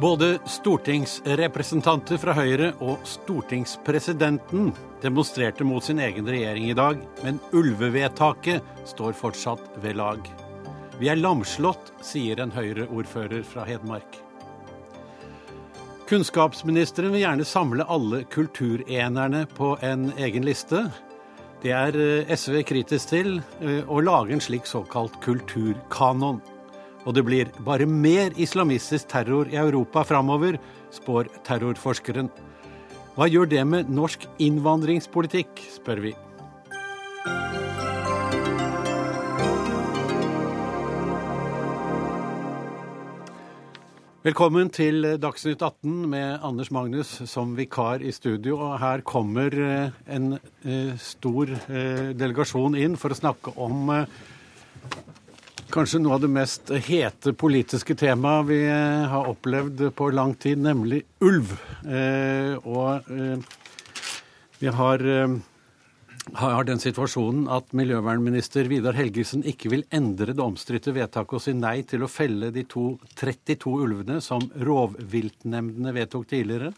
Både stortingsrepresentanter fra Høyre og stortingspresidenten demonstrerte mot sin egen regjering i dag, men ulvevedtaket står fortsatt ved lag. Vi er lamslått, sier en Høyre-ordfører fra Hedmark. Kunnskapsministeren vil gjerne samle alle kulturenerne på en egen liste. Det er eh, SV kritisk til, eh, å lage en slik såkalt kulturkanon. Og det blir bare mer islamistisk terror i Europa framover, spår terrorforskeren. Hva gjør det med norsk innvandringspolitikk, spør vi. Velkommen til Dagsnytt 18 med Anders Magnus som vikar i studio. Og her kommer eh, en eh, stor eh, delegasjon inn for å snakke om kanskje noe av det mest hete politiske temaet vi eh, har opplevd på lang tid, nemlig ulv. Eh, og eh, vi har, har, den situasjonen at miljøvernminister Vidar Helgesen ikke vil endre det omstridte vedtaket og si nei til å felle de to, 32 ulvene som rovviltnemndene vedtok tidligere.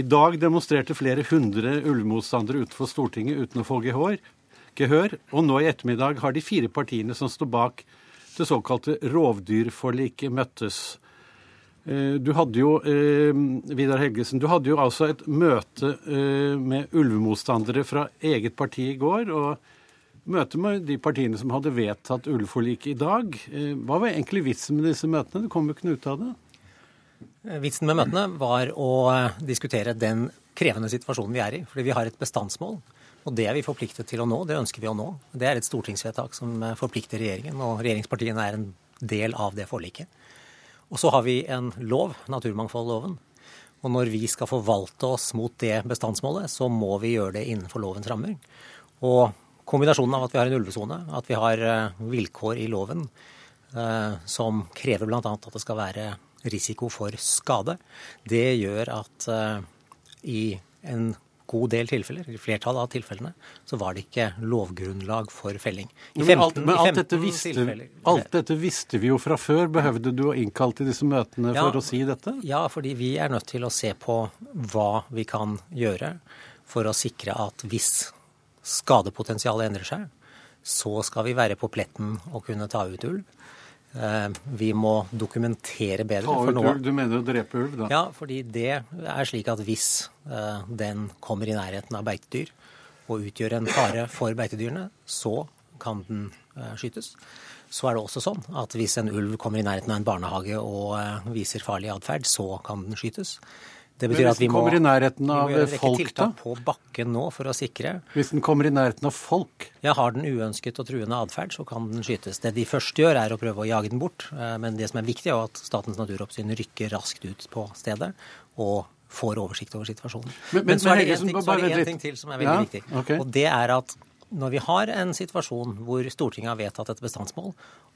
I dag demonstrerte flere hundre ulvemotstandere utenfor Stortinget uten å få gehør. gehør. Og nå i ettermiddag har de fire partiene som står bak det såkalte rovdyrforliket møttes. Eh, du hadde jo, eh, Vidar Helgesen, du hadde jo altså et møte eh, med ulvemotstandere fra eget parti i går. og Møte med de partiene som hadde vedtatt ulveforliket i dag. Hva var egentlig vitsen med disse møtene? Det kom jo ikke noe ut av det. Vitsen med møtene var å diskutere den krevende situasjonen vi er i. Fordi vi har et bestandsmål og det er vi forpliktet til å nå. Det ønsker vi å nå. Det er et stortingsvedtak som eh, forplikter regjeringen, og regjeringspartiene er en del av det forliket. Og så har vi en lov, naturmangfoldloven. Og når vi skal forvalte oss mot det bestandsmålet, så må vi gjøre det innenfor lovens rammer. Og kombinasjonen av at vi har en ulvesone, at vi har eh, vilkår i loven eh, som krever bl.a. at det skal være risiko for skade, det gjør at i en god del tilfeller, i flertallet av tilfellene, så var det ikke lovgrunnlag for felling. I 15, men alt, men alt, dette, visste, alt dette, visste, vi jo fra før. Behøvde du å innkalle til disse møtene ja, for å si dette? Ja, fordi vi er nødt til å se på hva vi kan gjøre for å sikre at hvis skadepotensialet endrer seg, så skal vi være på pletten og kunne ta ut ulv. Eh, vi må dokumentere bedre. Ta ut ulv? Du mener å drepe ulv, da? Ja, fordi det er slik at hvis eh, den kommer i nærheten av beitedyr og utgjør en fare for beitedyrene, så kan den eh, skytes. Så er det også sånn at hvis en ulv kommer i nærheten av en barnehage og viser farlig atferd, så kan den skytes. Det betyr at vi må, kommer i nærheten av vi må gjøre folk, da? på bakken nå for å sikre. Hvis den kommer i nærheten av folk? Ja, Har den uønsket og truende atferd, så kan den skytes. Det de først gjør, er å prøve å jage den bort. Eh, men det som er viktig, er at Statens naturoppsyn rykker raskt ut på stedet og får oversikt over situasjonen. Men, men, men så er det én ting, til som er veldig ja, viktig. Okay. Og det er at når vi har en situasjon hvor Stortinget har vedtatt et bestandsmål,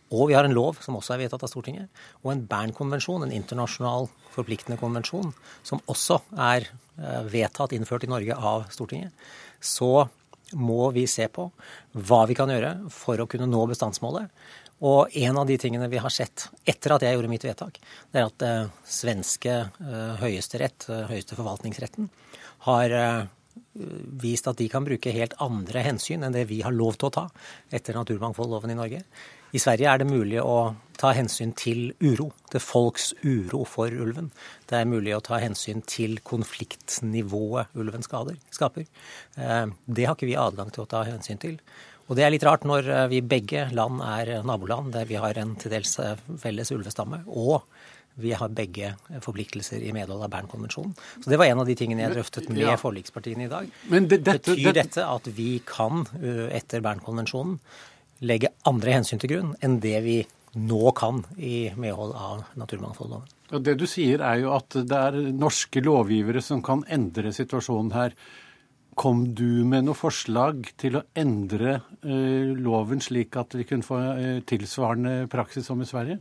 og vi har en lov som også er vedtatt av Stortinget, og en Bern-konvensjon, en internasjonal forpliktende konvensjon, som også er eh, vedtatt innført i Norge av Stortinget, så må vi se på hva vi kan gjøre for å kunne nå bestandsmålet. Og en av de tingene vi har sett etter at jeg gjorde mitt vedtak, det er at eh, svenske eh, høyesterett, eh, høyeste forvaltningsretten, har vist at de kan bruke helt andre hensyn enn det vi har lov til å ta etter naturmangfoldloven i Norge. I Sverige er det mulig å ta hensyn til uro, til folks uro for ulven. Det er mulig å ta hensyn til konfliktnivået ulven skader, skaper. Eh, det har ikke vi adgang til å ta hensyn til. Og det er litt rart når eh, vi begge land er naboland der vi har en til dels eh, felles ulvestamme, og vi har begge forpliktelser i medhold av Bernkonvensjonen. Så det var en av de tingene jeg drøftet med ja. forlikspartiene i dag. Men det, dette, Betyr dette at vi kan, etter Bernkonvensjonen, legge andre hensyn til grunn enn det vi nå kan i medhold av naturmangfoldloven? Og det du sier er jo at det er norske lovgivere som kan endre situasjonen her. Kom du med noe forslag til å endre eh, loven slik at vi kunne få eh, tilsvarende praksis som i Sverige?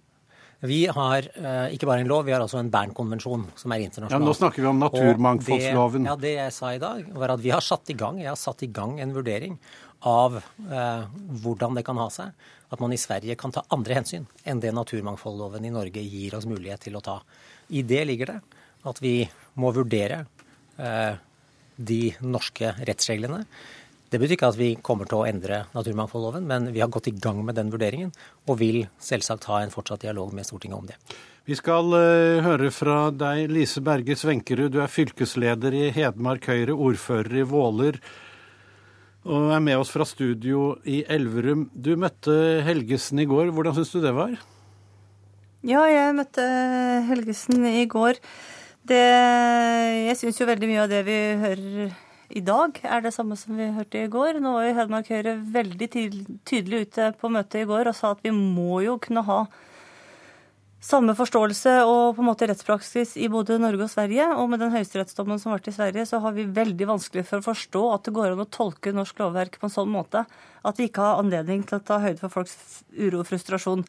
Vi har uh, ikke bare en lov, vi har også en Bernkonvensjon som er internasjonal. Ja, Nå snakker vi om naturmangfoldsloven. Det, ja, det jeg sa i dag, var at vi har satt i gang, jeg har satt i gang en vurdering av eh, hvordan det kan ha seg at man i Sverige kan ta andre hensyn enn det naturmangfoldloven i Norge gir oss mulighet til å ta. I det ligger det at vi må vurdere eh, de norske rettsreglene. Det betyr ikke at vi kommer til å endre naturmangfoldloven, men vi har gått i gang med den vurderingen og vil selvsagt ha en fortsatt dialog med Stortinget om det. Vi skal uh, høre fra deg, Lise Berge Svenkerud. Du er fylkesleder i Hedmark Høyre, ordfører i Våler og er med oss fra studio i Elverum. Du møtte Helgesen i går. Hvordan syns du det var? Ja, jeg møtte Helgesen i går. Det, jeg syns jo veldig mye av det vi hører i dag, er det samme som vi hørte i går. Nå var jo Hedmark Høyre veldig tydelig ute på møtet i går og sa at vi må jo kunne ha samme forståelse og på en måte rettspraksis i både Norge og Sverige. Og med den høyesterettsdommen som ble i Sverige, så har vi veldig vanskelig for å forstå at det går an å tolke norsk lovverk på en sånn måte at vi ikke har anledning til å ta høyde for folks uro og frustrasjon.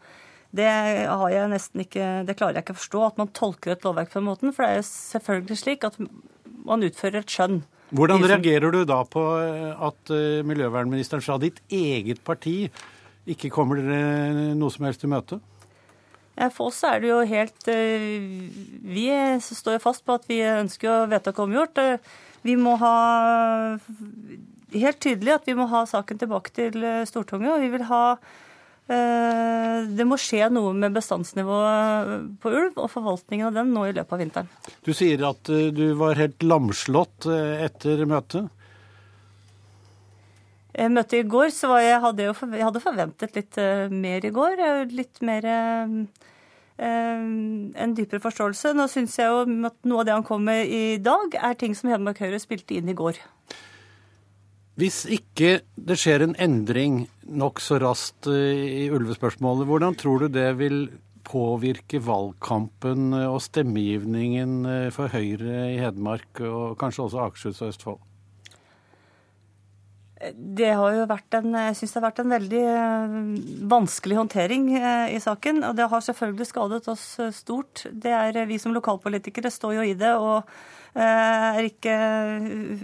Det, har jeg nesten ikke, det klarer jeg ikke å forstå, at man tolker et lovverk på den måten. For det er jo selvfølgelig slik at man utfører et skjønn. Hvordan reagerer du da på at eh, miljøvernministeren fra ditt eget parti ikke kommer dere noe som helst i møte? For oss er det jo helt eh, Vi står jo fast på at vi ønsker å vedtaket omgjort. Eh, vi må ha helt tydelig at vi må ha saken tilbake til eh, Stortinget. Og vi vil ha det må skje noe med bestandsnivået på ulv og forvaltningen av den nå i løpet av vinteren. Du sier at du var helt lamslått etter møtet? Møtet i går så jeg, hadde jeg, jeg hadde forventet litt mer i går. Litt mer Eh, en dypere forståelse. Nå syns jeg jo at noe av det han kom med i dag, er ting som Hedmark Høyre spilte inn i går. Hvis ikke det skjer en endring nokså raskt eh, i ulvespørsmålet, hvordan tror du det vil påvirke valgkampen og stemmegivningen eh, for Høyre i Hedmark, og kanskje også Akershus og Østfold? Det har jo vært en, jeg synes det har vært en veldig eh, vanskelig håndtering eh, i saken. Og det har selvfølgelig skadet oss eh, stort. Det er Vi som lokalpolitikere står jo i det og er ikke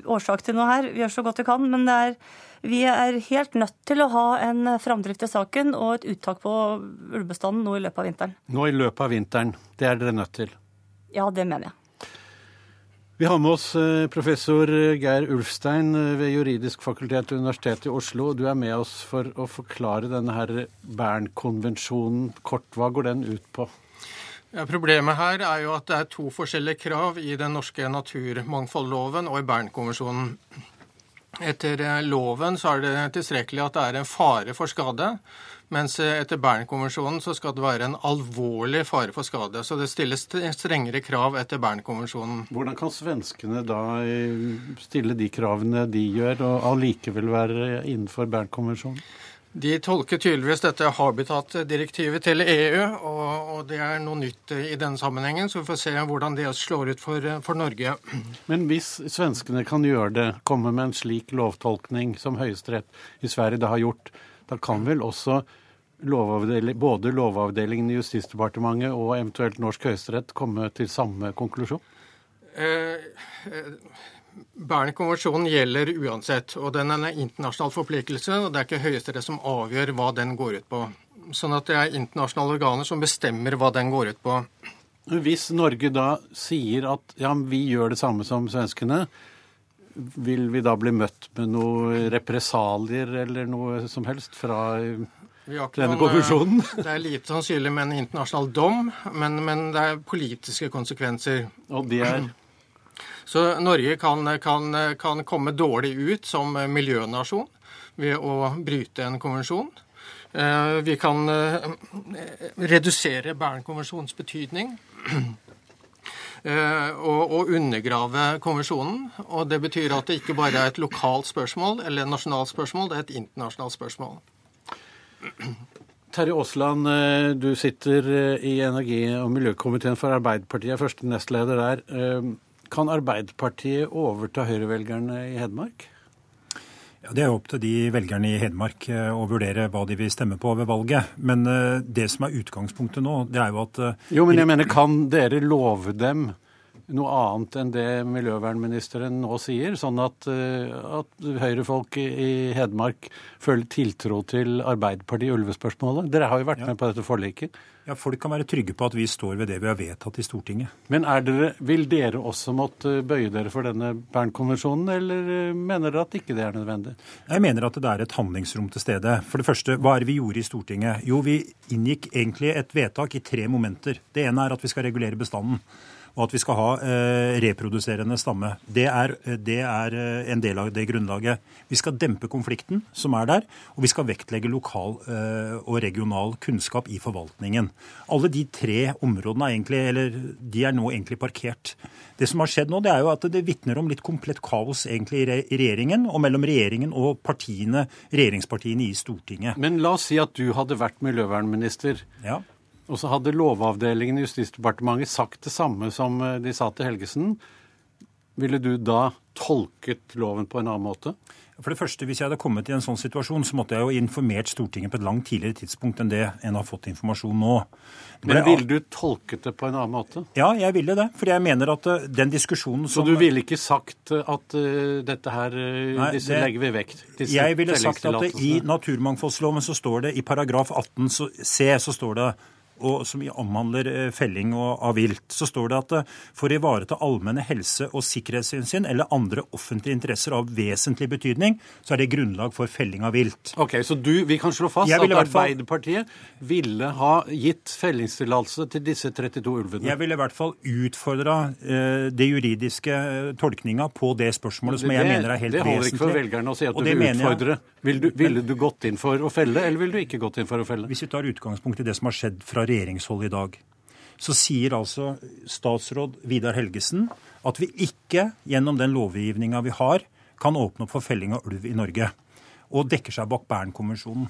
årsak til noe her. Vi gjør så godt vi kan. Men er, vi er helt nødt til å ha en framdrift i saken og et uttak på ulvebestanden nå i løpet av vinteren. Nå i løpet av vinteren. Det er dere nødt til? Ja, det mener jeg. Vi har med oss eh, professor Geir Ulfstein eh, ved Juridisk fakultet ved Universitetet i Oslo. Du er med oss for å forklare denne her Bern-konvensjonen kort. Hva går den ut på? Ja, problemet her er jo at det er to forskjellige krav i den norske naturmangfoldloven og i Bern-konvensjonen. Etter eh, loven så er det tilstrekkelig at det er en fare for skade. Mens etter Bernkonvensjonen så skal det være en alvorlig fare for skade. Så det stilles strengere krav etter Bernkonvensjonen. Hvordan kan svenskene da eh, stille de kravene de gjør, og allikevel være innenfor Bernkonvensjonen? De tolker tydeligvis dette habitatdirektivet til EU, og, og, det er noe nytt i denne sammenhengen. Så vi får se hvordan det slår ut for, for, Norge. Men hvis svenskene kan gjøre det, komme med en slik lovtolkning som Høyesterett i Sverige da har gjort, da kan vel også lovavdeling, både Lovavdelingen i Justisdepartementet og eventuelt norsk høyesterett komme til samme konklusjon? Eh, Bern-konvensjonen gjelder uansett, og den er en internasjonal forpliktelse. og Det er ikke Høyesterett som avgjør hva den går ut på. Sånn at det er internasjonale organer som bestemmer hva den går ut på. Hvis Norge da sier at ja, vi gjør det samme som svenskene, vil vi da bli møtt med noen represalier eller noe som helst fra denne konvensjonen? Det er lite sannsynlig med en internasjonal dom, men, men det er politiske konsekvenser. Og det er? Så Norge kan, kan, kan komme dårlig ut som miljønasjon ved å bryte en konvensjon. Eh, vi kan eh, redusere Bernkonvensjonens betydning. Eh, og, og, undergrave konvensjonen. Og det betyr at det ikke bare er et lokalt spørsmål eller et nasjonalt spørsmål, det er et internasjonalt spørsmål. Terje Aasland, eh, du sitter eh, i energi- og miljøkomiteen for Arbeiderpartiet, er første nestleder der. Kan Arbeiderpartiet overta høyrevelgerne i Hedmark? Ja, Det er opp til de velgerne i Hedmark eh, å vurdere hva de vil stemme på ved valget. Men eh, det som er utgangspunktet nå, det er jo at eh, Jo, men jeg mener, kan dere love dem noe annet enn det miljøvernministeren nå sier, sånn at, at Høyre-folk i Hedmark føler tiltro til Arbeiderpartiet i ulvespørsmålet? Dere har jo vært ja. med på dette forliket. Ja, Folk kan være trygge på at vi står ved det vi har vedtatt i Stortinget. Men dere, vil dere også måtte bøye dere for denne Bernkonvensjonen, eller eh, mener dere at ikke det er nødvendig? Jeg mener at det er et handlingsrom til stede. For det første, hva er det vi gjorde i Stortinget? Jo, vi inngikk egentlig et vedtak i tre momenter. Det ene er at vi skal regulere bestanden og at vi skal ha eh, reproduserende stamme. Det er, eh, det er, eh, en del av det grunnlaget. Vi skal dempe konflikten som er der, og vi skal vektlegge lokal og regional kunnskap i forvaltningen. Alle de tre områdene er, egentlig, eller, de er nå egentlig parkert. Det som har skjedd nå, det er jo at det vitner om litt komplett kaos egentlig i regjeringen, og mellom regjeringen og partiene, regjeringspartiene i Stortinget. Men la oss si at du hadde vært miljøvernminister. Ja. Og så hadde Lovavdelingen i Justisdepartementet sagt det samme som eh, de sa til Helgesen. Ville du da tolket loven på en annen måte? For det første, Hvis jeg hadde kommet i en sånn situasjon, så måtte jeg jo informert Stortinget på et langt tidligere tidspunkt enn det en har fått informasjon nå. Men ville du tolket det på en annen måte? Ja, jeg ville det. Fordi jeg mener at eh, den diskusjonen som Så du ville ikke sagt at uh, dette her Nei, disse det, legger vi vekk? Jeg ville sagt at i naturmangfoldsloven så står det i paragraf 18 c så står det og som omhandler eh, felling av vilt, så står det at eh, for å ivareta allmenne helse- og sikkerhetshensyn eller andre offentlige interesser av vesentlig betydning, så er det grunnlag for felling av vilt. Ok, Så du, vi kan slå fast at Arbeiderpartiet ville ha gitt fellingstillatelse til disse 32 ulvene? Jeg ville i hvert fall utfordra eh, det juridiske tolkninga på det spørsmålet, som det, jeg mener er helt vesentlig. Det holder ikke for velgerne å si at du vil utfordre. Vil du, ville du gått inn for å felle, eller ville du ikke gått inn for å felle? Hvis vi tar utgangspunkt i det som har skjedd fra regjeringshold i dag, så sier altså statsråd Vidar Helgesen at vi ikke gjennom den lovgivninga vi har, kan åpne opp for felling av ulv i Norge. Og dekker seg bak Bernkonvensjonen.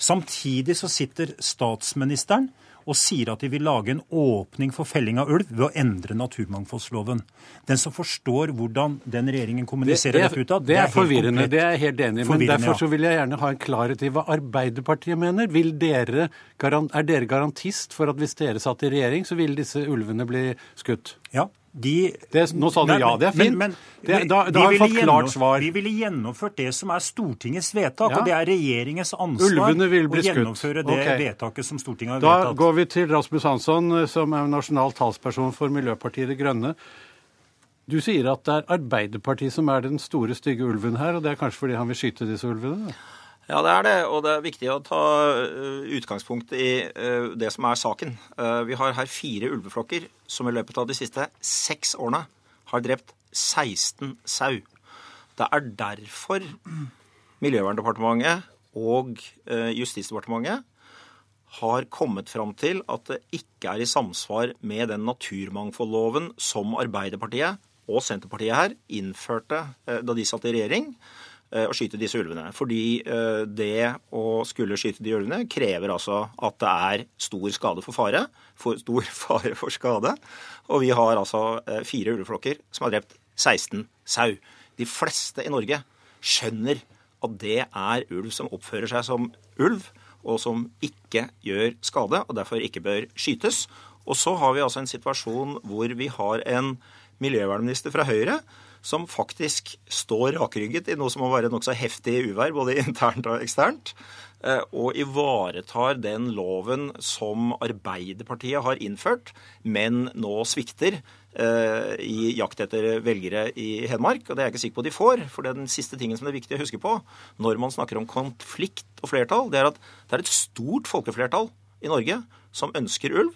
Samtidig så sitter statsministeren og sier at de vil lage en åpning for felling av ulv ved å endre naturmangfoldsloven. Den som forstår hvordan den regjeringen kommuniserer det, det, dette det det, det, er forvirrende. Det er jeg helt enig i. Men derfor så vil jeg gjerne ha en klarhet i hva Arbeiderpartiet mener. Dere, er dere garantist for at hvis dere satt i regjering, så ville disse ulvene bli skutt? Ja. De, det, nå sa du nei, ja, det er fint. Men, men det, da, da har vi fått klart svar. Vi ville gjennomført det som er Stortingets vedtak, ja. og det er regjeringens ansvar å gjennomføre det okay. vedtaket som Stortinget har da vedtatt. Da går vi til Rasmus Hansson, som er nasjonal talsperson for Miljøpartiet De Grønne. Du sier at det er Arbeiderpartiet som er den store, stygge ulven her, og det er kanskje fordi han vil skyte disse ulvene? Ja, det er det. Og det er viktig å ta eh, utgangspunkt i eh, det som er saken. Eh, vi har her fire ulveflokker som i løpet av de siste seks årene har drept 16 sau. Det er derfor Miljøverndepartementet og Justisdepartementet har kommet fram til at det ikke er i samsvar med den naturmangfoldloven som Arbeiderpartiet og Senterpartiet her innførte da de satt i regjering å skyte disse ulvene. Fordi eh, det å skulle skyte de ulvene krever altså at det er stor skade for fare. For stor fare for skade. Og vi har altså eh, fire ulveflokker som har drept 16 sau. De fleste i Norge skjønner at det er ulv som oppfører seg som ulv, og som ikke gjør skade, og derfor ikke bør skytes. Og så har vi altså en situasjon hvor vi har en miljøvernminister fra Høyre som faktisk står rakrygget i noe som må være nokså heftig uvær, både internt og eksternt, eh, og ivaretar den loven som Arbeiderpartiet har innført, men nå svikter eh, i jakt etter velgere i Hedmark. Og det er jeg ikke sikker på de får. For det er den siste tingen som det er viktig å huske på når man snakker om konflikt og flertall, det er at det er et stort folkeflertall i Norge som ønsker ulv.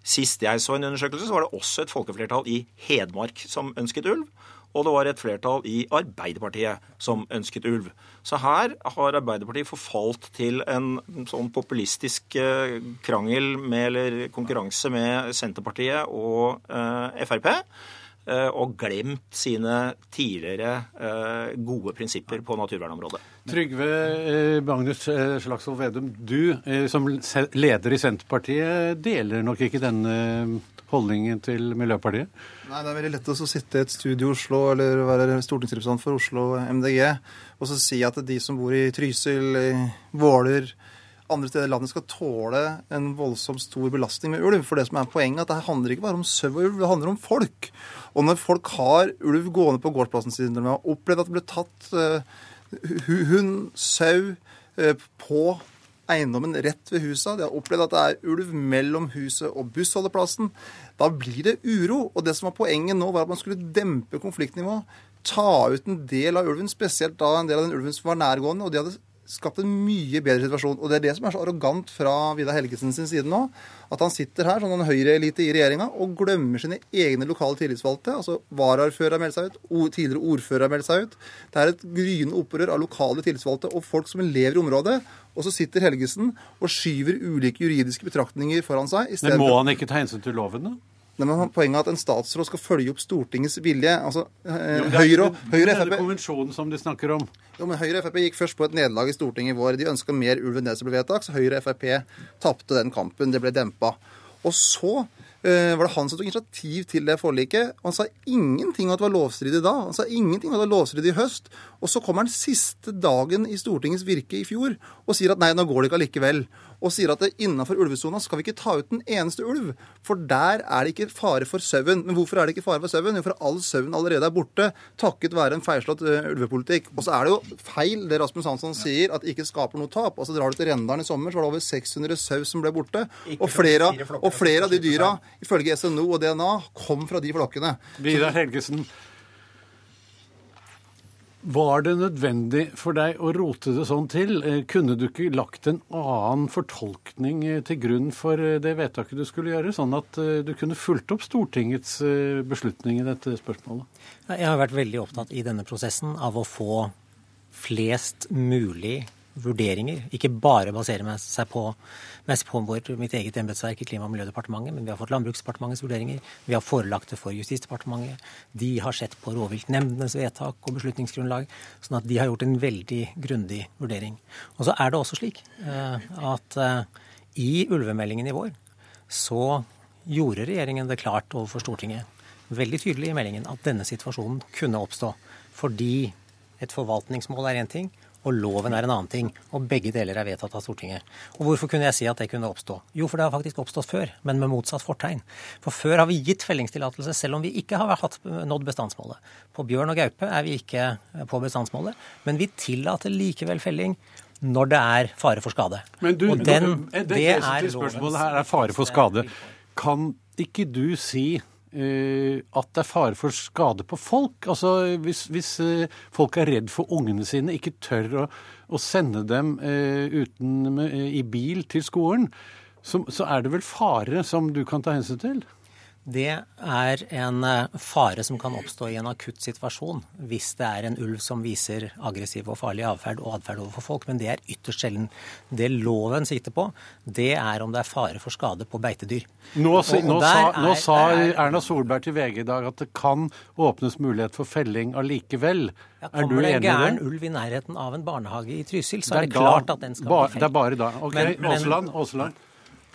Sist jeg så en undersøkelse, så var det også et folkeflertall i Hedmark som ønsket ulv og det var et flertall i Arbeiderpartiet som ønsket ulv. Så her har Arbeiderpartiet forfalt til en sånn populistisk eh, krangel med, eller konkurranse med Senterpartiet og eh, Frp. Eh, og glemt sine tidligere eh, gode prinsipper på naturvernområdet. Trygve eh, Magnus Slagsvold Vedum, du som leder i Senterpartiet deler nok ikke denne holdningen til Miljøpartiet? Nei, Det er veldig lett å sitte i et studio i Oslo eller være stortingsrepresentant for Oslo MDG og så si at de som bor i Trysil, i Våler, andre steder i landet skal tåle en voldsomt stor belastning med ulv. For det som er poenget, er at det handler ikke bare om sau og ulv, det handler om folk. Og når folk har ulv gående på gårdsplassen sin, når de har opplevd at det ble tatt uh, hund, sau uh, på eiendommen rett ved huset, de har opplevd at det er ulv mellom huset og bussholdeplassen, da blir det uro. Og det som var poenget nå, var at man skulle dempe konfliktnivået. Ta ut en del av ulven, spesielt da en del av den ulven som var nærgående. og de hadde skapt en mye bedre situasjon. Og det er det som er så arrogant fra Vidar Helgesen sin side nå. At han sitter her som en høyreelite i regjeringa og glemmer sine egne lokale tillitsvalgte. Altså varaordfører har meldt seg ut, tidligere ordfører har meldt seg ut. Det er et gryende opprør av lokale tillitsvalgte og folk som lever i området. Og så sitter Helgesen og skyver ulike juridiske betraktninger foran seg. Men må han ikke ta hensyn til loven, da? Nei, men Poenget er at en statsråd skal følge opp Stortingets vilje. Altså, eh, Høyre og Høyre FrP konvensjonen som de snakker om. Jo, men Høyre og Frp gikk først på et nederlag i Stortinget i vår. De ønska mer ulv enn det som ble vedtak, så Høyre og Frp tapte den kampen. Det ble dempa. Og så eh, var det han som tok initiativ til det forliket. og Han sa ingenting om at det var lovstridig da. Han sa ingenting om at det var lovstridig i høst. Og så kommer han siste dagen i Stortingets virke i fjor og sier at nei, nå går det ikke allikevel og sier at innenfor ulvesona skal vi ikke ta ut en eneste ulv, for der er det ikke fare for sauen. Men hvorfor er det ikke fare for sauen? Jo, for all sauen allerede er borte, takket være en feilslått uh, ulvepolitikk. Og så er det jo feil det Rasmus Hansson sier, at det ikke skaper noe tap. Altså Drar du til Rendalen i sommer, så var det over 600 sau som ble borte. Og flere, og flere av de dyra, ifølge SNO og DNA, kom fra de flokkene. Vidar Helgesen, var det nødvendig for deg å rote det sånn til? Eh, kunne du ikke lagt en annen fortolkning eh, til grunn for eh, det vedtaket du skulle gjøre, sånn at du kunne fulgt opp Stortingets beslutning i dette spørsmålet? Jeg har vært veldig opptatt i denne prosessen av å få flest mulig vurderinger. Ikke bare basere seg på, mest på vår, mitt eget embetsverk i Klima- og miljødepartementet, men vi har fått Landbruksdepartementets vurderinger. Vi har forelagt det for Justisdepartementet. De har sett på rovviltnemndenes vedtak og beslutningsgrunnlag. Sånn at de har gjort en veldig grundig vurdering. Og så er det også slik eh, at eh, i ulvemeldingen i vår så gjorde regjeringen det klart overfor Stortinget, veldig tydelig i meldingen, at denne situasjonen kunne oppstå. Fordi et forvaltningsmål er én ting, og loven er en annen ting. Og begge deler er vedtatt av Stortinget. Og hvorfor kunne jeg si at det kunne oppstå? Jo, for det har faktisk oppstått før, men med motsatt fortegn. For før har vi gitt fellingstillatelse selv om vi ikke har hatt nådd bestandsmålet. På bjørn og gaupe er vi ikke på bestandsmålet, men vi tillater likevel felling når det er fare for skade. Men du, og den, det, det er spørsmålet her er fare for skade. Kan ikke du si at det er fare for skade på folk. Altså Hvis, hvis uh, folk er redd for ungene sine, ikke tør å, å sende dem uh, uten, i bil til skolen, så, så, er det vel fare som du kan ta hensyn til? Det er en eh, fare som kan oppstå i en akutt situasjon hvis det er en ulv som viser aggressiv og farlig atferd og atferd overfor folk, men det er ytterst sjelden. Det loven sitter på, det er om det er fare for skade på beitedyr. Nå, og, nå, sa, nå er, sa, Erna Solberg til VG i dag at det kan åpnes mulighet for felling allikevel. Ja, er du enig i det? Kommer det en gæren ulv i nærheten av en barnehage i Trysil, så er det, er klart da, at den skal bli felt. Det er bare da. Ok, Åsland. Aasland.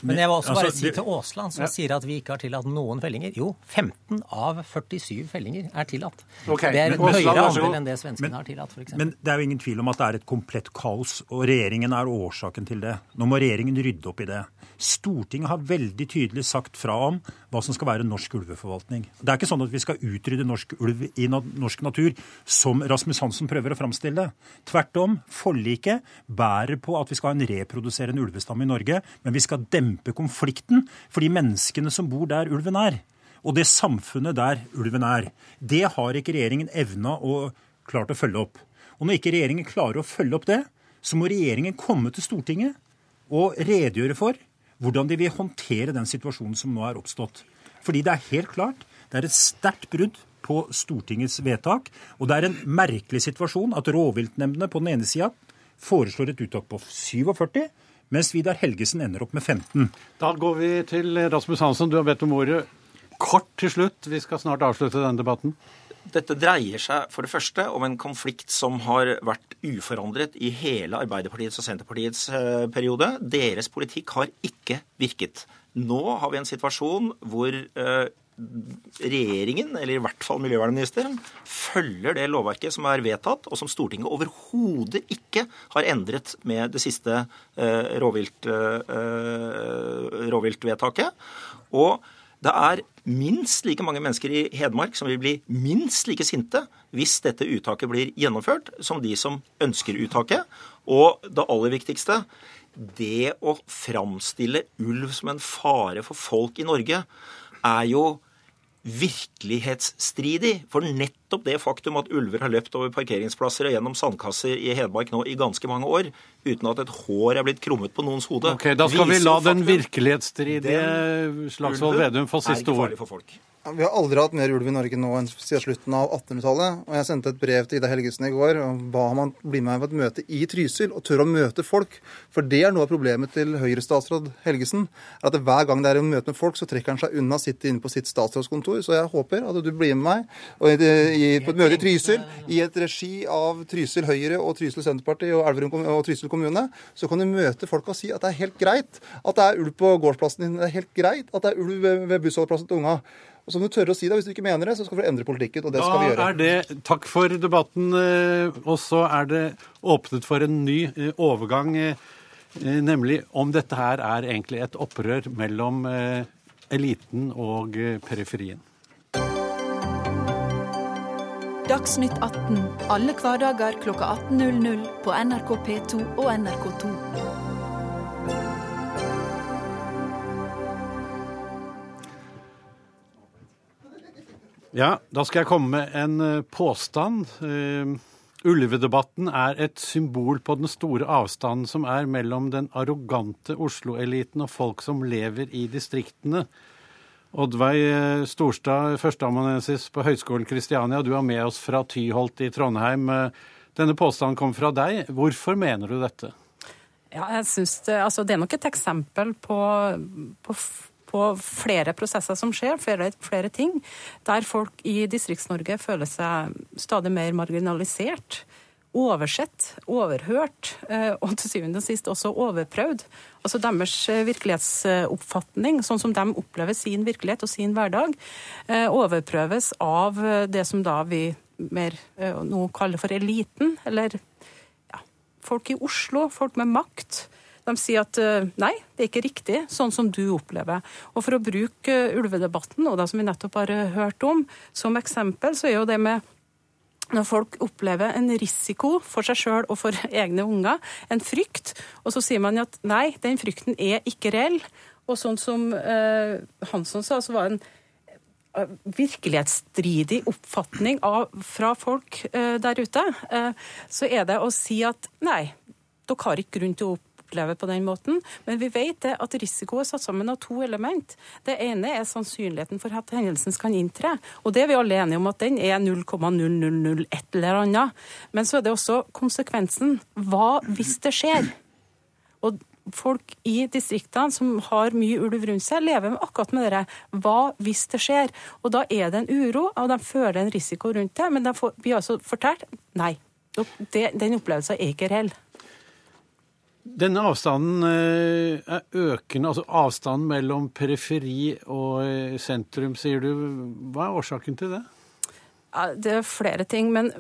Men jeg vil også bare altså, si til Aasland, som ja. sier at vi ikke har tillatt noen fellinger. Jo, 15 av 47 fellinger er tillatt. Okay, det er en høyere andel enn det svenskene har tillatt, f.eks. Men det er jo ingen tvil om at det er et komplett kaos, og regjeringen er årsaken til det. Nå må regjeringen rydde opp i det. Stortinget har veldig tydelig sagt fra om hva som skal være norsk ulveforvaltning. Det er ikke sånn at vi skal utrydde norsk ulv i norsk natur, som Rasmus Hansson prøver å framstille. Tvert om, forliket bærer på at vi skal ha en reproduserende ulvestamme i Norge, men vi skal dempe konflikten for de menneskene som bor der ulven er. Og det samfunnet der ulven er. Det har ikke regjeringen evna og klart å følge opp. Og når ikke regjeringen klarer å følge opp det, så må regjeringen komme til Stortinget og redegjøre for hvordan de vil håndtere den situasjonen som nå er oppstått. Fordi det er helt klart det er et sterkt brudd på Stortingets vedtak. Og det er en merkelig situasjon at rovviltnemndene på den ene sida foreslår et uttak på 47, mens Vidar Helgesen ender opp med 15. Da går vi til Rasmus Hansson, du har bedt om ordet. Kort til slutt, vi skal snart avslutte denne debatten. Dette dreier seg for det første om en konflikt som har vært uforandret i hele Arbeiderpartiets og Senterpartiets eh, periode. Deres politikk har ikke virket. Nå har vi en situasjon hvor uh, regjeringen, eller i hvert fall miljøvernministeren, følger det lovverket som er vedtatt, og som Stortinget overhodet ikke har endret med det siste eh, eh, rovviltvedtaket. Og det er minst like mange mennesker i Hedmark som vil bli minst like sinte hvis dette uttaket blir gjennomført, som de som ønsker uttaket. Og det aller viktigste, det å framstille ulv som en fare for folk i Norge, er jo virkelighetsstridig. For nettopp det faktum at ulver har løpt over parkeringsplasser og gjennom sandkasser i Hedmark nå i ganske mange år, uten at et hår er blitt krummet på noens hode Ok, Da skal vi la den virkelighetsstridige Slagsvold Vedum få siste ord. Vi har aldri hatt mer ulv i Norge nå enn siden slutten av 1800-tallet. Og jeg sendte et brev til Ida Helgesen i går og ba om han bli med på et møte i Trysil og tørre å møte folk. For det er noe av problemet til Høyre-statsråd Helgesen. er at Hver gang det er å møte med folk, så trekker han seg unna, sitter inne på sitt statsrådskontor. Så jeg håper at du blir med meg og i, på et møte i Trysil, i et regi av Trysil Høyre og Trysil Senterparti og Elverum og Trysil kommune. Så kan du møte folk og si at det er helt greit at det er ulv på gårdsplassen din. Det er helt greit at det er ulv ved bussholdeplassen til unga. Og så må du tørre å si det. Hvis du ikke mener det, så skal du endre politikken. Og det da skal vi gjøre. Er det, takk for debatten. Eh, og så er det åpnet for en ny eh, overgang, eh, nemlig om dette her er egentlig et opprør mellom eliten og periferien. Dagsnytt 18 alle hverdager kl 18.00 på NRK P2 og NRK2. Ja, da skal jeg komme med en eh, påstand. Uh, ulvedebatten er et symbol på den store avstanden som er mellom den arrogante Oslo-eliten og folk som lever i distriktene. Oddveig Storstad, førsteamanuensis på Høgskolen Kristiania, du er med oss fra Tyholt i Trondheim. Denne påstanden kom fra deg. Hvorfor mener du dette? Ja, jeg synes det, altså, det er nok et eksempel på, på på flere prosesser som skjer, flere, flere ting, der folk i Distrikts-Norge føler seg stadig mer marginalisert oversett, overhørt eh, og til syvende og sist også overprøvd. Altså Deres eh, virkelighetsoppfatning, sånn som de opplever sin virkelighet og sin hverdag, eh, overprøves av det som da vi mer nå kaller for eliten, eller ja, folk i Oslo, folk med makt. De sier at nei, det er ikke riktig, sånn som du opplever. Og For å bruke ulvedebatten, og det som vi nettopp har hørt om, som eksempel, så er jo det med når folk opplever en risiko for seg sjøl og for egne unger, en frykt, og så sier man at nei, den frykten er ikke reell. Og sånn som eh, Hansson sa, så var det en virkelighetsstridig oppfatning av, fra folk eh, der ute, eh, så er det å si at nei, dere har ikke grunn til å opplever på den måten. Men vi vet det at risiko er satt sammen av to element. Det ene er sannsynligheten for at hendelsen kan inntre. Og det er vi alle enige om at den er 0,0001 eller annet. Men så er det også konsekvensen. Hva hvis det skjer? Og folk i distriktene som har mye ulv rundt seg, lever med akkurat med det. Hva hvis det skjer? Og da er det en uro, og de føler en risiko rundt det. Men de har altså fortalt nei. den opplevelsen er ikke reell. Denne avstanden eh, er økende, altså avstanden mellom periferi og eh, sentrum, sier du. Hva er årsaken til det? Det er flere ting. men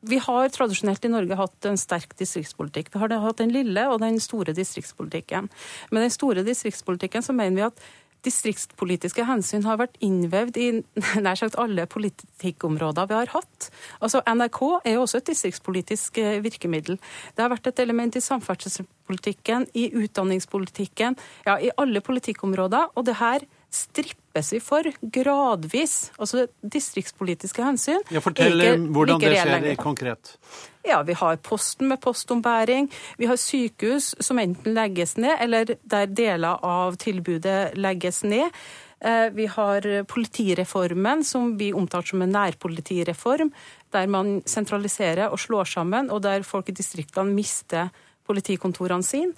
vi har tradisjonelt i Norge hatt en sterk distriktspolitikk. Vi har hatt den lille og den store distriktspolitikken. Med den store distriktspolitikken så mener vi at distriktspolitiske hensyn har vært innvevd i nær sagt alle politikkområder vi har hatt. Altså NRK er jo også et distriktspolitisk eh, virkemiddel. Det har vært et element i samferdselspolitikken, i utdanningspolitikken, ja, i alle politikkområder. Og det her strippes vi for gradvis. Altså distriktspolitiske hensyn. Ja, Fortell ikke, hvordan det skjer konkret. Ja, Vi har Posten med postombæring. Vi har sykehus som enten legges ned, eller der deler av tilbudet legges ned. Eh, vi har politireformen, som vi omtaler som en nærpolitireform, der man sentraliserer og slår sammen, og der folk i distriktene mister politikontorene sine.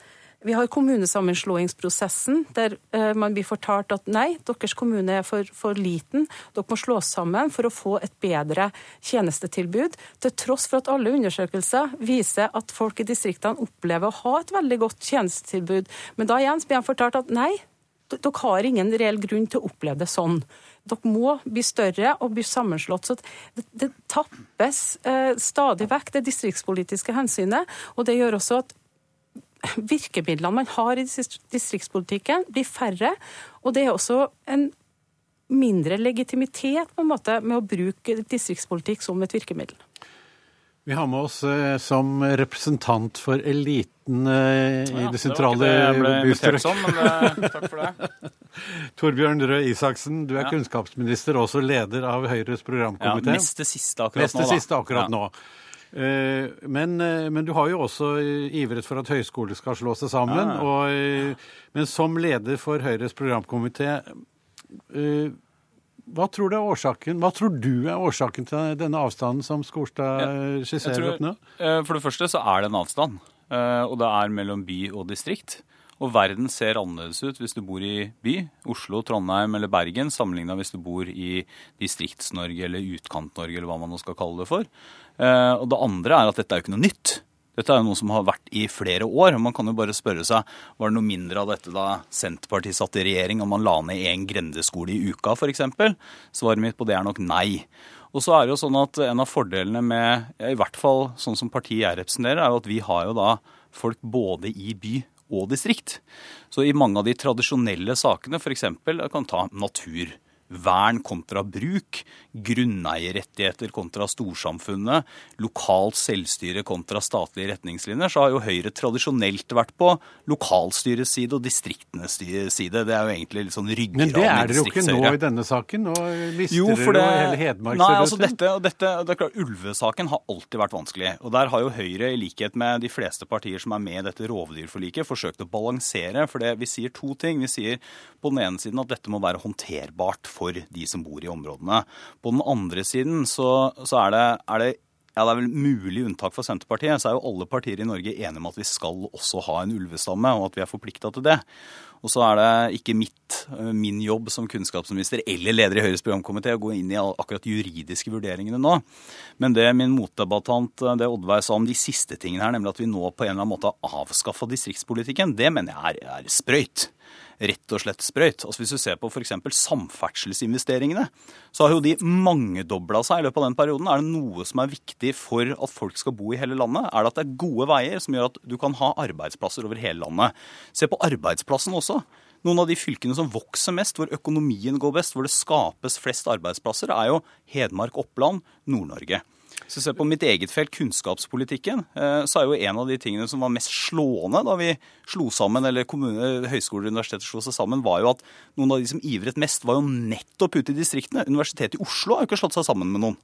Vi har kommunesammenslåingsprosessen, der eh, man blir fortalt at nei, deres kommune er for, for, liten, dere må slås sammen for å få et bedre tjenestetilbud. Til tross for at alle undersøkelser viser at folk i distriktene opplever å ha et veldig godt tjenestetilbud. Men da igjen blir de fortalt at nei, dere har ingen reell grunn til å oppleve det sånn. dere må bli større og bli sammenslått. Så det, det tappes eh, stadig vekk det distriktspolitiske hensynet. Og det gjør også at virkemidlene man har i distriktspolitikken, blir færre. Og det er også en mindre legitimitet på en måte med å bruke distriktspolitikk som et virkemiddel. Vi har med oss eh, som representant for eliten eh, i Ja, det sentrale for det. Torbjørn Røe Isaksen, du er Ja. kunnskapsminister og også leder av Høyres Ja, programkomité. mest det siste akkurat Mest nå, da. siste akkurat Ja. nå. Eh, Men, eh, men du har jo også eh, ivret for at høyskoler skal slå seg sammen. Ja. Og, men som leder for Høyres programkomité, hva tror, du er årsaken, hva tror du er årsaken til denne avstanden som Skorstad skisserer opp nå? For det første så er det en avstand, og det er mellom by og distrikt. Og verden ser annerledes ut hvis du bor i by, Oslo, Trondheim eller Bergen, sammenligna hvis du bor i Distrikts-Norge eller Utkant-Norge, eller hva man nå skal kalle det for. Eh, Og det andre er at dette er jo ikke noe nytt. Dette er jo noe som har vært i flere år. Man kan jo bare spørre seg var det noe mindre av dette da Senterpartiet satt i regjering og man la ned én grendeskole i uka f.eks. Svaret mitt på det er nok nei. Og så er det jo sånn at En av fordelene med i hvert fall sånn som partiet jeg representerer, er jo at vi har jo da folk både i by og distrikt. Så i mange av de tradisjonelle sakene, f.eks. jeg kan ta naturvern kontra bruk, grunneierrettigheter kontra storsamfunnet, lokalt selvstyre kontra statlige retningslinjer, så har jo Høyre tradisjonelt vært på lokalstyrets side og distriktenes side. Det er jo egentlig litt sånn ryggraden Men det er i dere jo ikke nå i denne saken. Nå mister Jo, for dere det, jo hele Hedmark. nei, altså dette, dette, det er klart, Ulvesaken har alltid vært vanskelig. og Der har jo Høyre, i likhet med de fleste partier som er med i dette rovdyrforliket, forsøkt å balansere. For det, vi sier to ting. Vi sier på den ene siden at dette må være håndterbart for de som bor i områdene. På den andre siden så, så er det, er det ja, Det er vel mulig unntak for Senterpartiet, så er jo alle partier i Norge enige om at vi skal også ha en ulvestamme, og at vi er forplikta til det. Og så er det ikke mitt, eh, min jobb som kunnskapsminister eller leder i Høyres programkomité å gå inn i akkurat juridiske vurderingene nå. Men det min motdebattant eh, det Oddveig sa om de siste tingene her, nemlig at vi nå på en eller annen måte har avskaffa distriktspolitikken, det mener jeg er, er sprøyt rett og slett sprøyt. Altså Hvis du ser på f.eks. samferdselsinvesteringene, så har jo de mangedobla seg i løpet av den perioden. Er det noe som er viktig for at folk skal bo i hele landet, er det at det er gode veier som gjør at du kan ha arbeidsplasser over hele landet. Se på arbeidsplassen også. Noen av de fylkene som vokser mest, hvor økonomien går best, hvor det skapes flest arbeidsplasser, er jo Hedmark, Oppland, Nord-Norge. Hvis du på mitt eget felt, kunnskapspolitikken, eh, så er jo en av de tingene som var mest slående da vi slo sammen, eller kommune, høyskoler og universiteter slo seg sammen, var jo at noen av de som ivret mest, var jo nettopp ute i distriktene. Universitetet i Oslo har jo ikke slått seg sammen med noen.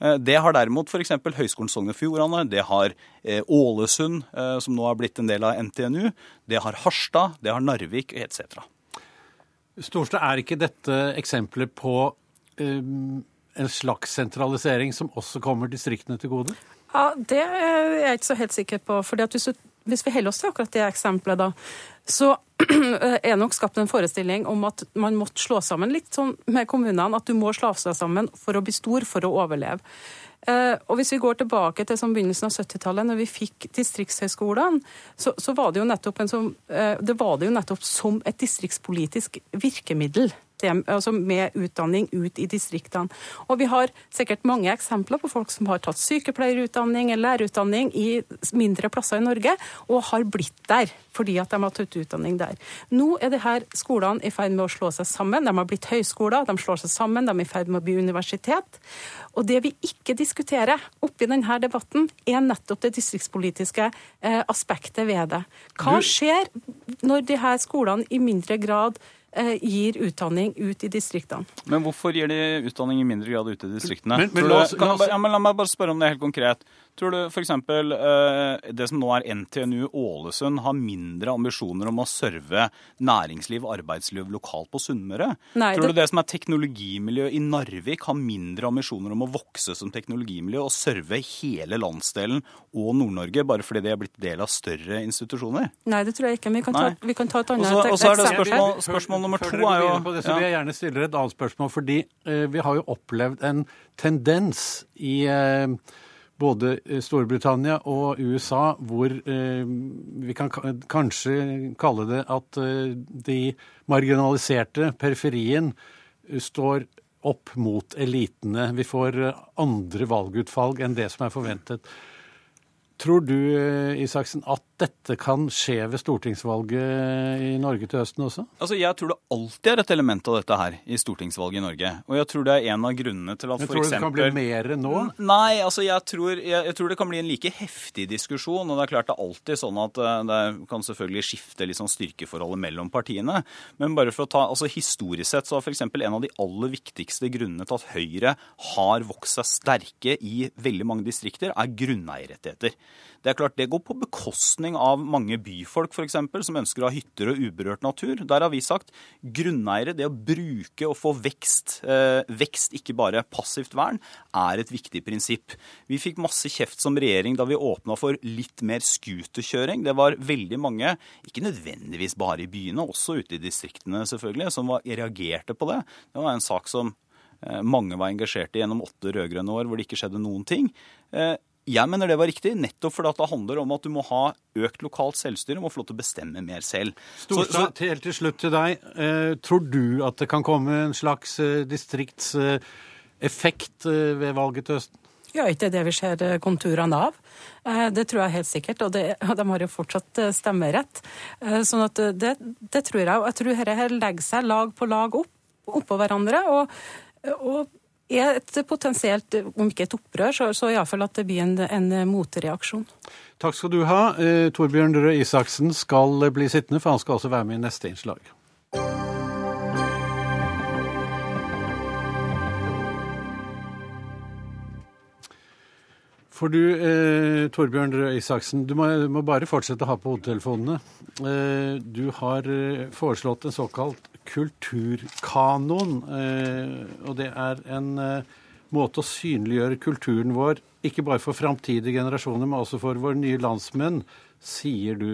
Eh, Det har derimot f.eks. Høgskolen Sogn og Fjordane, det har eh, Ålesund, eh, som nå har blitt en del av NTNU, det har Harstad, det har Narvik etc. Storstad, er ikke dette eksempler på um, en slags sentralisering som også kommer distriktene til gode? Ja, Det er jeg ikke så helt sikker på. fordi hvis, du, hvis vi holder oss til akkurat det eksempelet, da, så er nok skapt en forestilling om at man måtte slå sammen litt sånn med kommunene. At du må slå seg sammen for å bli stor, for å overleve. Eh, og Hvis vi går tilbake til sånn begynnelsen av 70-tallet, når vi fikk distriktshøyskolene, så, så var det jo nettopp en som, eh, det var det jo nettopp som et distriktspolitisk virkemiddel. Det, altså med utdanning ut i distriktene. Og vi har sikkert mange eksempler på folk som har tatt sykepleierutdanning eller lærerutdanning i mindre plasser i Norge, og har blitt der fordi at de har tatt utdanning der. Nå er det her skolene i ferd med å slå seg sammen. De har blitt høyskoler, de slår seg sammen, de er i ferd med å bli universitet. Og det vi ikke diskuterer oppi denne debatten, er nettopp det distriktspolitiske eh, aspektet ved det. Hva skjer når de her skolene i mindre grad gir utdanning ut i distriktene? Men hvorfor gir de utdanning i mindre grad ute i distriktene? Men- men la oss- kan la oss- ja, men la meg bare spørre om det helt konkret. Tror du f.eks. Eh, det som nå er NTNU Ålesund, har mindre ambisjoner om å serve næringsliv og arbeidsliv lokalt på Sunnmøre? Nei, Tror du det som er teknologimiljø i Narvik, har mindre ambisjoner om å vokse som teknologimiljø og serve hele landsdelen og Nord-Norge, bare fordi de er blitt del av større institusjoner? Nei, det tror jeg ikke. Men vi kan ta, vi kan ta et annet eksempel. og så er det spørsmål- spørsmål nummer Før to dere går er jo- På det, så vil jeg gjerne stille dere et annet spørsmål. Fordi eh, vi har jo opplevd en tendens i eh, både Storbritannia og USA hvor eh, vi kan kanskje kalle det at eh, de marginaliserte, periferien, står opp mot elitene. Vi får eh, andre valgutfall enn det som er forventet. Tror du, eh, Isaksen, at dette kan skje ved stortingsvalget i Norge til høsten også? Altså, Jeg tror det alltid er et element av dette her i stortingsvalget i Norge. Og jeg tror det er en av grunnene til at Men tror du det kan bli mer nå? Nei, altså jeg tror, jeg, jeg tror det kan bli en like heftig diskusjon. Og det er klart det er alltid sånn at eh, det kan selvfølgelig skifte sånn styrkeforholdet mellom partiene. Men bare for å ta, altså historisk sett så er f.eks. en av de aller viktigste grunnene til at Høyre har vokst seg sterke i veldig mange distrikter, er grunneierrettigheter. Det er klart det går på bekostning av mange byfolk f.eks. som ønsker å ha hytter og uberørt natur. Der har vi sagt grunneiere, det å bruke og få vekst, eh, vekst ikke bare passivt vern, er et viktig prinsipp. Vi fikk masse kjeft som regjering da vi åpna for litt mer scooterkjøring. Det var veldig mange, ikke nødvendigvis bare i byene, også ute i distriktene selvfølgelig, som var, reagerte på det. Det var en sak som eh, mange var engasjert i gjennom åtte rød-grønne år hvor det ikke skjedde noen ting. Eh, jeg mener det var riktig, nettopp fordi at det handler om at du må ha økt lokalt selvstyre, må få lov til å bestemme mer selv. Så- så- Storstad, helt til slutt til deg. Eh, tror du at det kan komme en slags eh, distriktseffekt eh, ved valget til høsten? Ja, ikke det vi ser eh, konturene av. Eh, Det tror jeg helt sikkert, og, det, og de har jo fortsatt eh, stemmerett. Eh, Sånn at eh, det, det tror jeg. Og jeg tror dette legger seg lag på lag opp, oppå hverandre. og, og er et potensielt, om ikke et opprør, så, så iallfall at det blir en, en motreaksjon. Takk skal du ha. Eh, Torbjørn Røe Isaksen skal bli sittende, for han skal også være med i neste innslag. For du, eh, Torbjørn Røe Isaksen, du må, må bare fortsette å ha på hodetelefonene. Eh, du har eh, foreslått en såkalt kulturkanon. Eh, og det er en eh, måte å synliggjøre kulturen vår, ikke bare for framtidige generasjoner, men også for våre nye landsmenn, sier du.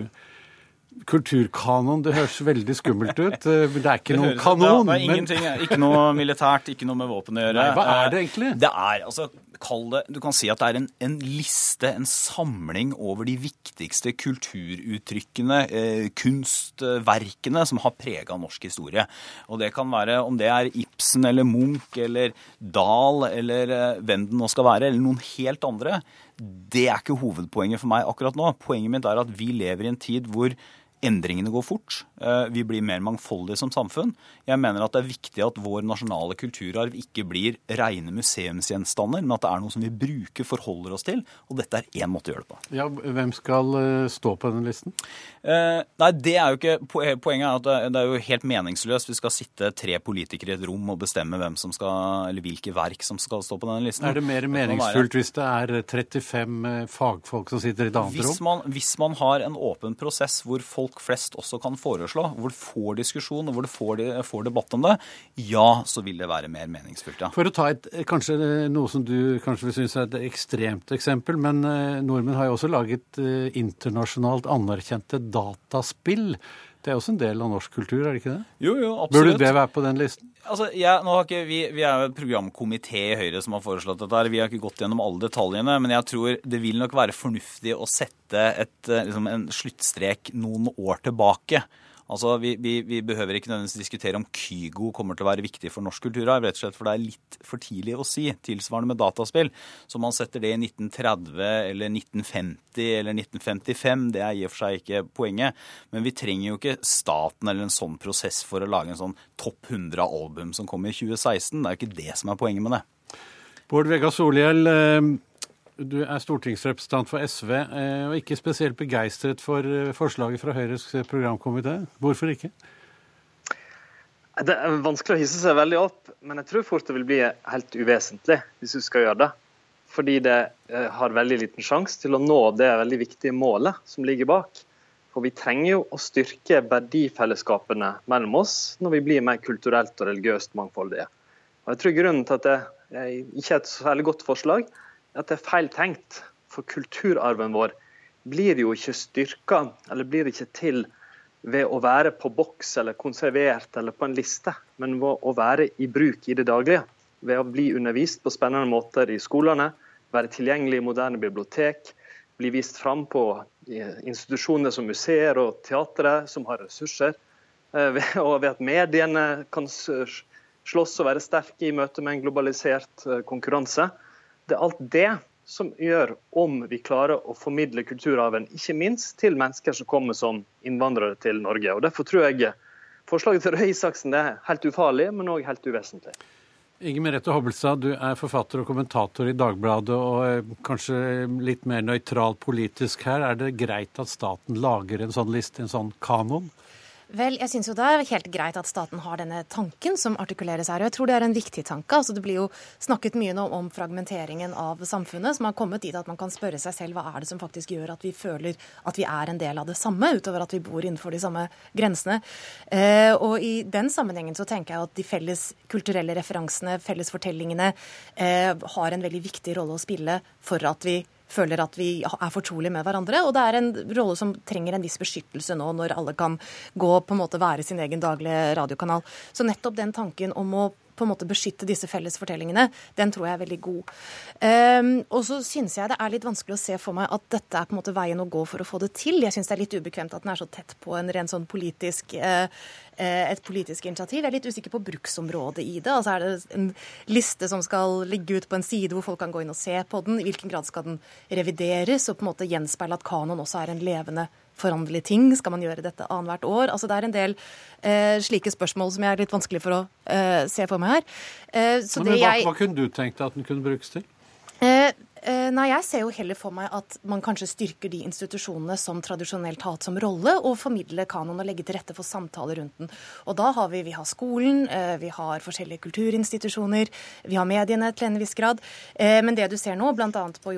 Kulturkanon, det høres veldig skummelt ut. eh, Det er ikke noen kanon. Det er, ingenting, ikke noe militært, ikke noe med våpen å gjøre. Nei, hva er det Eh, egentlig? Det er, altså, kall det, Du kan si at det er en, en liste, en samling over de viktigste kulturuttrykkene, eh, kunstverkene, som har prega norsk historie. Og det kan være om det er Ibsen eller Munch eller Dahl eller eh, hvem det nå skal være, eller noen helt andre. Det er ikke hovedpoenget for meg akkurat nå. Poenget mitt er at vi lever i en tid hvor Endringene går fort. Eh, Vi blir mer mangfoldige som samfunn. Jeg mener at det er viktig at vår nasjonale kulturarv ikke blir rene museumsgjenstander, men at det er noe som vi bruker, forholder oss til. Og dette er én måte å gjøre det på. Ja, hvem skal eh, stå på den listen? Eh, nei, det er jo ikke Poenget er at det, er jo helt meningsløst. Vi skal sitte tre politikere i et rom og bestemme hvem som skal, eller hvilke verk som skal stå på denne listen. Er det mer meningsfullt hvis det er 35 eh, fagfolk som sitter i et annet Hvis rom? man, hvis man har en åpen prosess hvor folk flest også kan foreslå, hvor du får diskusjon og hvor du får, får debatt om det, ja, så vil det være mer meningsfullt, ja. For å ta et, kanskje noe som du kanskje vil synes er et ekstremt eksempel, men eh, nordmenn har jo også laget eh, internasjonalt anerkjente dataspill. Det er også en del av norsk kultur, er det ikke det? Jo, jo, absolutt. Burde det være på den listen? Altså, jeg, ikke, vi, vi er jo et programkomité i Høyre som har foreslått dette. her. Vi har ikke gått gjennom alle detaljene, men jeg tror det vil nok være fornuftig å sette et, eh, liksom en sluttstrek noen år tilbake. Altså, vi, vi, vi behøver ikke nødvendigvis diskutere om Kygo kommer til å være viktig for norsk kulturarv, rett og slett for det er litt for tidlig å si, tilsvarende med dataspill. Så man setter det i 1930 eller 1950 eller 1955, det er i og for seg ikke poenget. Men vi trenger jo ikke staten eller en sånn prosess for å lage en sånn topp 100 album som kommer i 2016. Det er jo ikke det som er poenget med det. Bård Vegar Solhjell, eh, du er stortingsrepresentant for SV, eh, og ikke spesielt begeistret for eh, forslaget fra Høyres programkomité. Hvorfor ikke? Det er vanskelig å hisse seg veldig opp, men jeg tror fort det vil bli helt uvesentlig hvis du skal gjøre det. Fordi det eh, har veldig liten sjanse til å nå det veldig viktige målet som ligger bak. For vi trenger jo å styrke verdifellesskapene mellom oss når vi blir mer kulturelt og religiøst mangfoldige. Og jeg tror Grunnen til at det ikke er et særlig godt forslag, at det er feil tenkt. For kulturarven vår blir jo ikke styrka, eller blir ikke til ved å være på boks eller konservert eller på en liste, men ved å være i bruk i det daglige. Ved å bli undervist på spennende måter i skolene, være tilgjengelig i moderne bibliotek, bli vist fram på eh, institusjoner som museer og teatre som har ressurser, eh, og ved at mediene kan slåss og være sterke i møte med en globalisert eh, konkurranse. Det er alt det som gjør om vi klarer å formidle kulturarven, ikke minst til mennesker som kommer som innvandrere til Norge. Og Derfor tror jeg forslaget til Røe Isaksen er helt ufarlig, men òg helt uvesentlig. Inge Merete Hobbelstad, du er forfatter og kommentator i Dagbladet, og eh, kanskje litt mer nøytral politisk her. Er det greit at staten lager en sånn liste, en sånn kanon? Vel, jeg syns jo det er helt greit at staten har denne tanken som artikuleres her. Og jeg tror det er en viktig tanke. Altså, det blir jo snakket mye nå om fragmenteringen av samfunnet, som har kommet dit at man kan spørre seg selv hva er det som faktisk gjør at vi føler at vi er en del av det samme, utover at vi bor innenfor de samme grensene. Eh, og i den sammenhengen så tenker jeg at de felles kulturelle referansene, felles fortellingene, eh, har en veldig viktig rolle å spille for at vi føler at vi er fortrolige med hverandre. Og det er en rolle som trenger en viss beskyttelse nå, når alle kan gå på en måte være sin egen daglige radiokanal. Så nettopp den tanken om å på en måte beskytte disse felles fortellingene, den tror jeg er veldig god. Um, og så syns jeg det er litt vanskelig å se for meg at dette er på en måte veien å gå for å få det til. Jeg syns det er litt ubekvemt at den er så tett på en ren sånn politisk uh, et politisk initiativ. Jeg er litt usikker på bruksområdet i det. Altså Er det en liste som skal ligge ut på en side hvor folk kan gå inn og se på den? I hvilken grad skal den revideres og på en måte gjenspeile at kanon også er en levende foranderlige ting? Skal man gjøre dette annethvert år? Altså Det er en del eh, slike spørsmål som jeg er litt vanskelig for å eh, se for meg her. Eh, hva, jeg... hva, kunne du tenkt at den kunne brukes til? Eh, nei, Jeg ser jo heller for meg at man kanskje styrker de institusjonene som tradisjonelt har hatt som rolle, og formidler kanon og legger til rette for samtaler rundt den. Og da har vi, vi har skolen, eh, vi har forskjellige kulturinstitusjoner, vi har mediene til en viss grad. Eh, men det du ser nå, bl.a. På,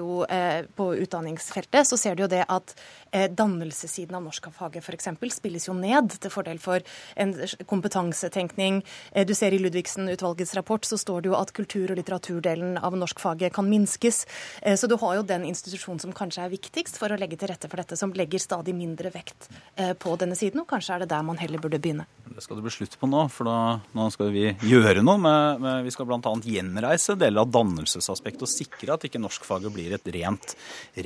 på utdanningsfeltet, så ser du jo det at dannelsessiden av norskfaget f.eks. spilles jo ned til fordel for en kompetansetenkning. Du ser i Ludvigsen-utvalgets rapport så står det jo at kultur- og litteraturdelen av norskfaget kan minskes. Eh, så du har jo den institusjonen som kanskje er viktigst for å legge til rette for dette, som legger stadig mindre vekt eh, på denne siden, og kanskje er det der man heller burde begynne. Det skal det bli slutt på nå, for da, nå skal vi gjøre noe. Med, med, vi skal bl.a. gjenreise deler av dannelsesaspektet og sikre at ikke norskfaget blir et rent,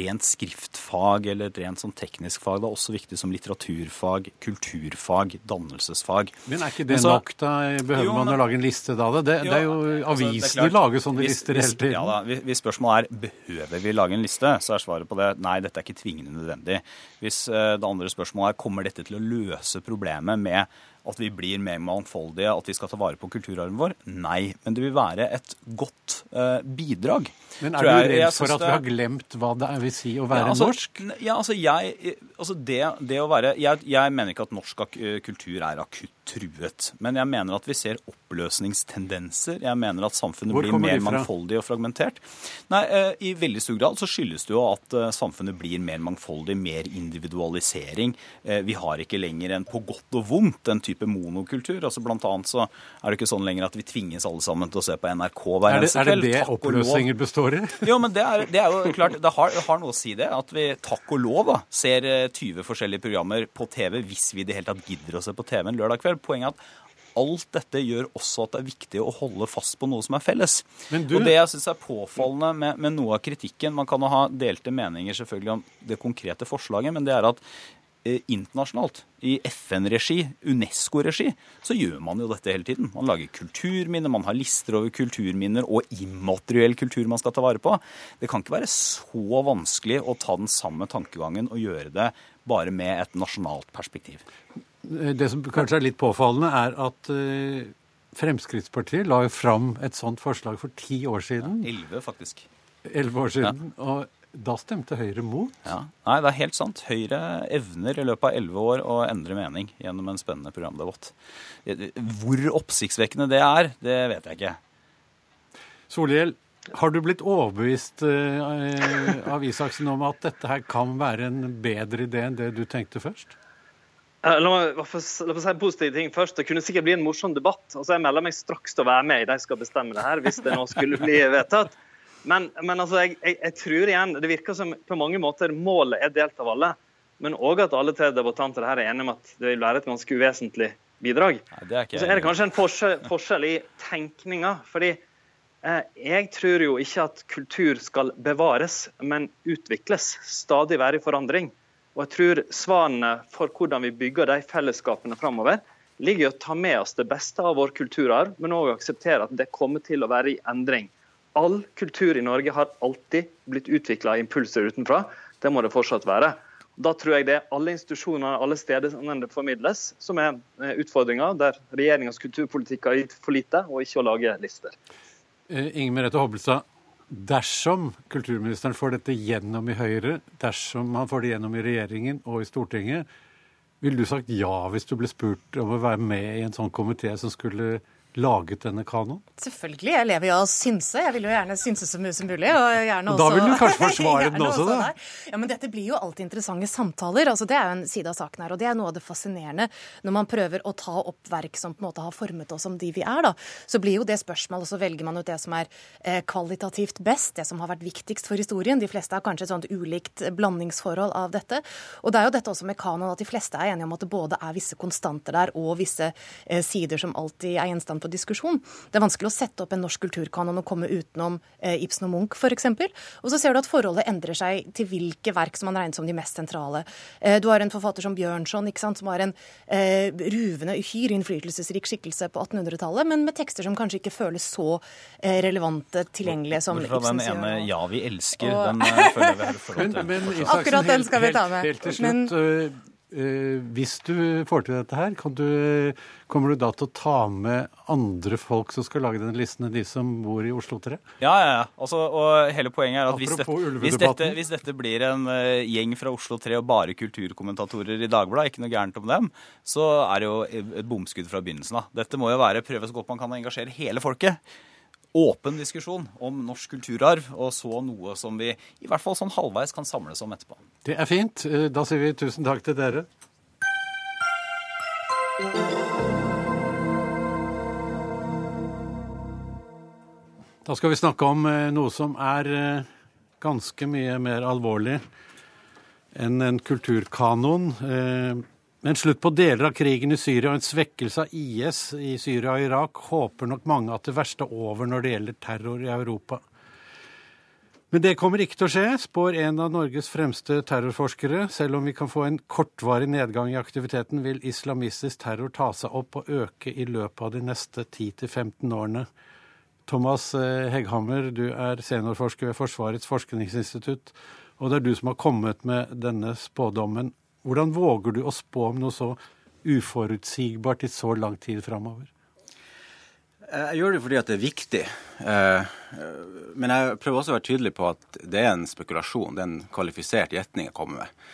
rent, skriftfag eller et rent sånn teknisk fag. Det er også viktig som litteraturfag, kulturfag, dannelsesfag. Men er ikke det så, nok? Da behøver jo, man å lage en liste da? Det, det, jo, det er jo altså, avisene lager sånne hvis, lister hele tiden. Ja da, hvis spørsmålet er behøver vi lage en liste, så er svaret på det nei, dette er ikke tvingende nødvendig. Hvis eh, det andre spørsmålet er kommer dette til å løse problemet med at vi blir mer mangfoldige, at vi skal ta vare på kulturarven vår? Nei. Men det vil være et godt eh, bidrag. Men er du redd jeg, for at vi har glemt hva det vil si å være ja, altså, norsk? Ja, altså, jeg, altså det, det, å være jeg, jeg, mener ikke at norsk kultur er akutt truet. Men jeg mener at vi ser oppløsningstendenser. Jeg mener at samfunnet blir mer mangfoldig og fragmentert. Nei, eh, I veldig stor grad så skyldes det jo at eh, samfunnet blir mer mangfoldig, mer individualisering. vi har ikke lenger en på godt og vondt den type monokultur. Altså Blant annet så er det ikke sånn lenger at vi tvinges alle sammen til å se på NRK hver eneste kveld. Er det det oppløsninger består i? Jo, men det er, det er, jo klart, det har, har, noe å si det. At vi takk og lov da, ser 20 eh, forskjellige programmer på TV hvis vi i det hele tatt gidder å se på TV en lørdag kveld. Poenget er at alt dette gjør også at det er viktig å holde fast på noe som er felles. Du... Og det jeg syns er påfallende med, med, noe av kritikken Man kan ha delte meninger selvfølgelig om det konkrete forslaget, men det er at internasjonalt, i FN-regi, UNESCO-regi, så gjør man jo dette hele tiden. Man lager kulturminner, man har lister over kulturminner og immateriell kultur man skal ta vare på. Det kan ikke være så vanskelig å ta den samme tankegangen og gjøre det bare med et nasjonalt perspektiv. Det som kanskje er litt påfallende, er at eh, Fremskrittspartiet la jo fram et sånt forslag for ti år siden. Elleve, ja, faktisk. Elleve år siden. Ja. og da stemte Høyre mot? Ja. Nei, det er helt sant. Høyre evner i løpet av elleve år å endre mening gjennom en spennende programdebatt. Hvor oppsiktsvekkende det er, det vet jeg ikke. Solhjell, har du blitt overbevist eh, av Isaksen om at dette her kan være en bedre idé enn det du tenkte først? La meg, la meg si positive ting først. Det kunne sikkert bli en morsom debatt. Altså, jeg melder meg straks til å være med i de skal bestemme det her, hvis det nå skulle bli vedtatt. Men, men altså, jeg, jeg, jeg, tror igjen, det virker som på mange måter målet er delt av alle. Men òg at alle tre debattanter her er enige om at det vil være et ganske uvesentlig bidrag. Nei, det er så er det kanskje en forskjell, forskjell i tenkninga. fordi eh, jeg tror jo ikke at kultur skal bevares, men utvikles. Stadig være i forandring. Og jeg tror svarene for hvordan vi bygger de fellesskapene framover, ligger i å ta med oss det beste av vår kulturarv, men òg akseptere at det kommer til å være i endring. All kultur i Norge har alltid blitt utvikla av impulser utenfra. Det må det fortsatt være. Da tror jeg det er alle institusjoner, alle steder som det formidles, som er eh, utfordringa, der regjeringas kulturpolitikk har gitt for lite, og ikke å lage lister. Eh, Inger Merete Hobbelstad, dersom kulturministeren får dette gjennom i Høyre, dersom han får det gjennom i regjeringen og i Stortinget, ville du sagt ja hvis du ble spurt om å være med i en sånn komité som skulle laget denne kanoen? Selvfølgelig. Jeg lever jo av å synse. Jeg vil jo gjerne synse så mye som mulig. Og gjerne også... Da vil du kanskje forsvare den også, da? Ja, men dette blir jo alltid interessante samtaler. Altså, det er jo en side av saken her. Og det er noe av det fascinerende når man prøver å ta opp verk som på en måte har formet oss som de vi er, da. Så blir jo det spørsmålet, og så velger man ut det som er eh, kvalitativt best, det som har vært viktigst for historien. De fleste har kanskje et sånt ulikt blandingsforhold av dette. Og det er jo dette også med kanon, at de fleste er enige om at det både er visse konstanter der og visse eh, sider som alltid er gjenstand for diskusjon. Det er vanskelig å sette opp en norsk kulturkanon og komme utenom eh, Ibsen og Munch f.eks. Og så ser du at forholdet endrer seg til hvilke verk som man regner som de mest sentrale. Eh, du har en forfatter som Bjørnson, ikke sant, som har en eh, ruvende, uhyre innflytelsesrik skikkelse på 1800-tallet, men med tekster som kanskje ikke føles så eh, relevante, tilgjengelige som Ibsen sier. Den ene 'Ja, vi elsker', og... den føler vi har forhold til. Men, men Akkurat den skal vi ta med. Helt, helt til slutt, men, hvis du får til dette her, du, kommer du da til å ta med andre folk som skal lage denne listen, enn de som bor i Oslo 3? Ja, ja. ja. Altså, og hele poenget er at hvis dette, hvis dette, hvis dette, blir en uh, gjeng fra Oslo 3 og bare kulturkommentatorer i Dagbladet, ikke noe gærent om dem, så er det jo et bomskudd fra begynnelsen av. Dette må jo være prøve så godt man kan å engasjere hele folket åpen diskusjon om norsk kulturarv, og så noe som vi i hvert fall sånn halvveis kan samles om etterpå. Det er fint. Eh, da sier vi tusen takk til dere. Da skal vi snakke om eh, noe som er eh, ganske mye mer alvorlig enn en kulturkanon. Med en slutt på deler av krigen i Syria og en svekkelse av IS i Syria og Irak håper nok mange at det verste er over når det gjelder terror i Europa. Men det kommer ikke til å skje, spår en av Norges fremste terrorforskere. Selv om vi kan få en kortvarig nedgang i aktiviteten, vil islamistisk terror ta seg opp og øke i løpet av de neste 10-15 årene. Thomas eh, Hegghammer, du er seniorforsker ved Forsvarets forskningsinstitutt, og det er du som har kommet med denne spådommen. Hvordan våger du å spå om noe så uforutsigbart i så lang tid framover? Jeg gjør det fordi det er viktig. Eh, men jeg prøver også å være tydelig på at det er en spekulasjon. Det er en kvalifisert gjetning jeg kommer med.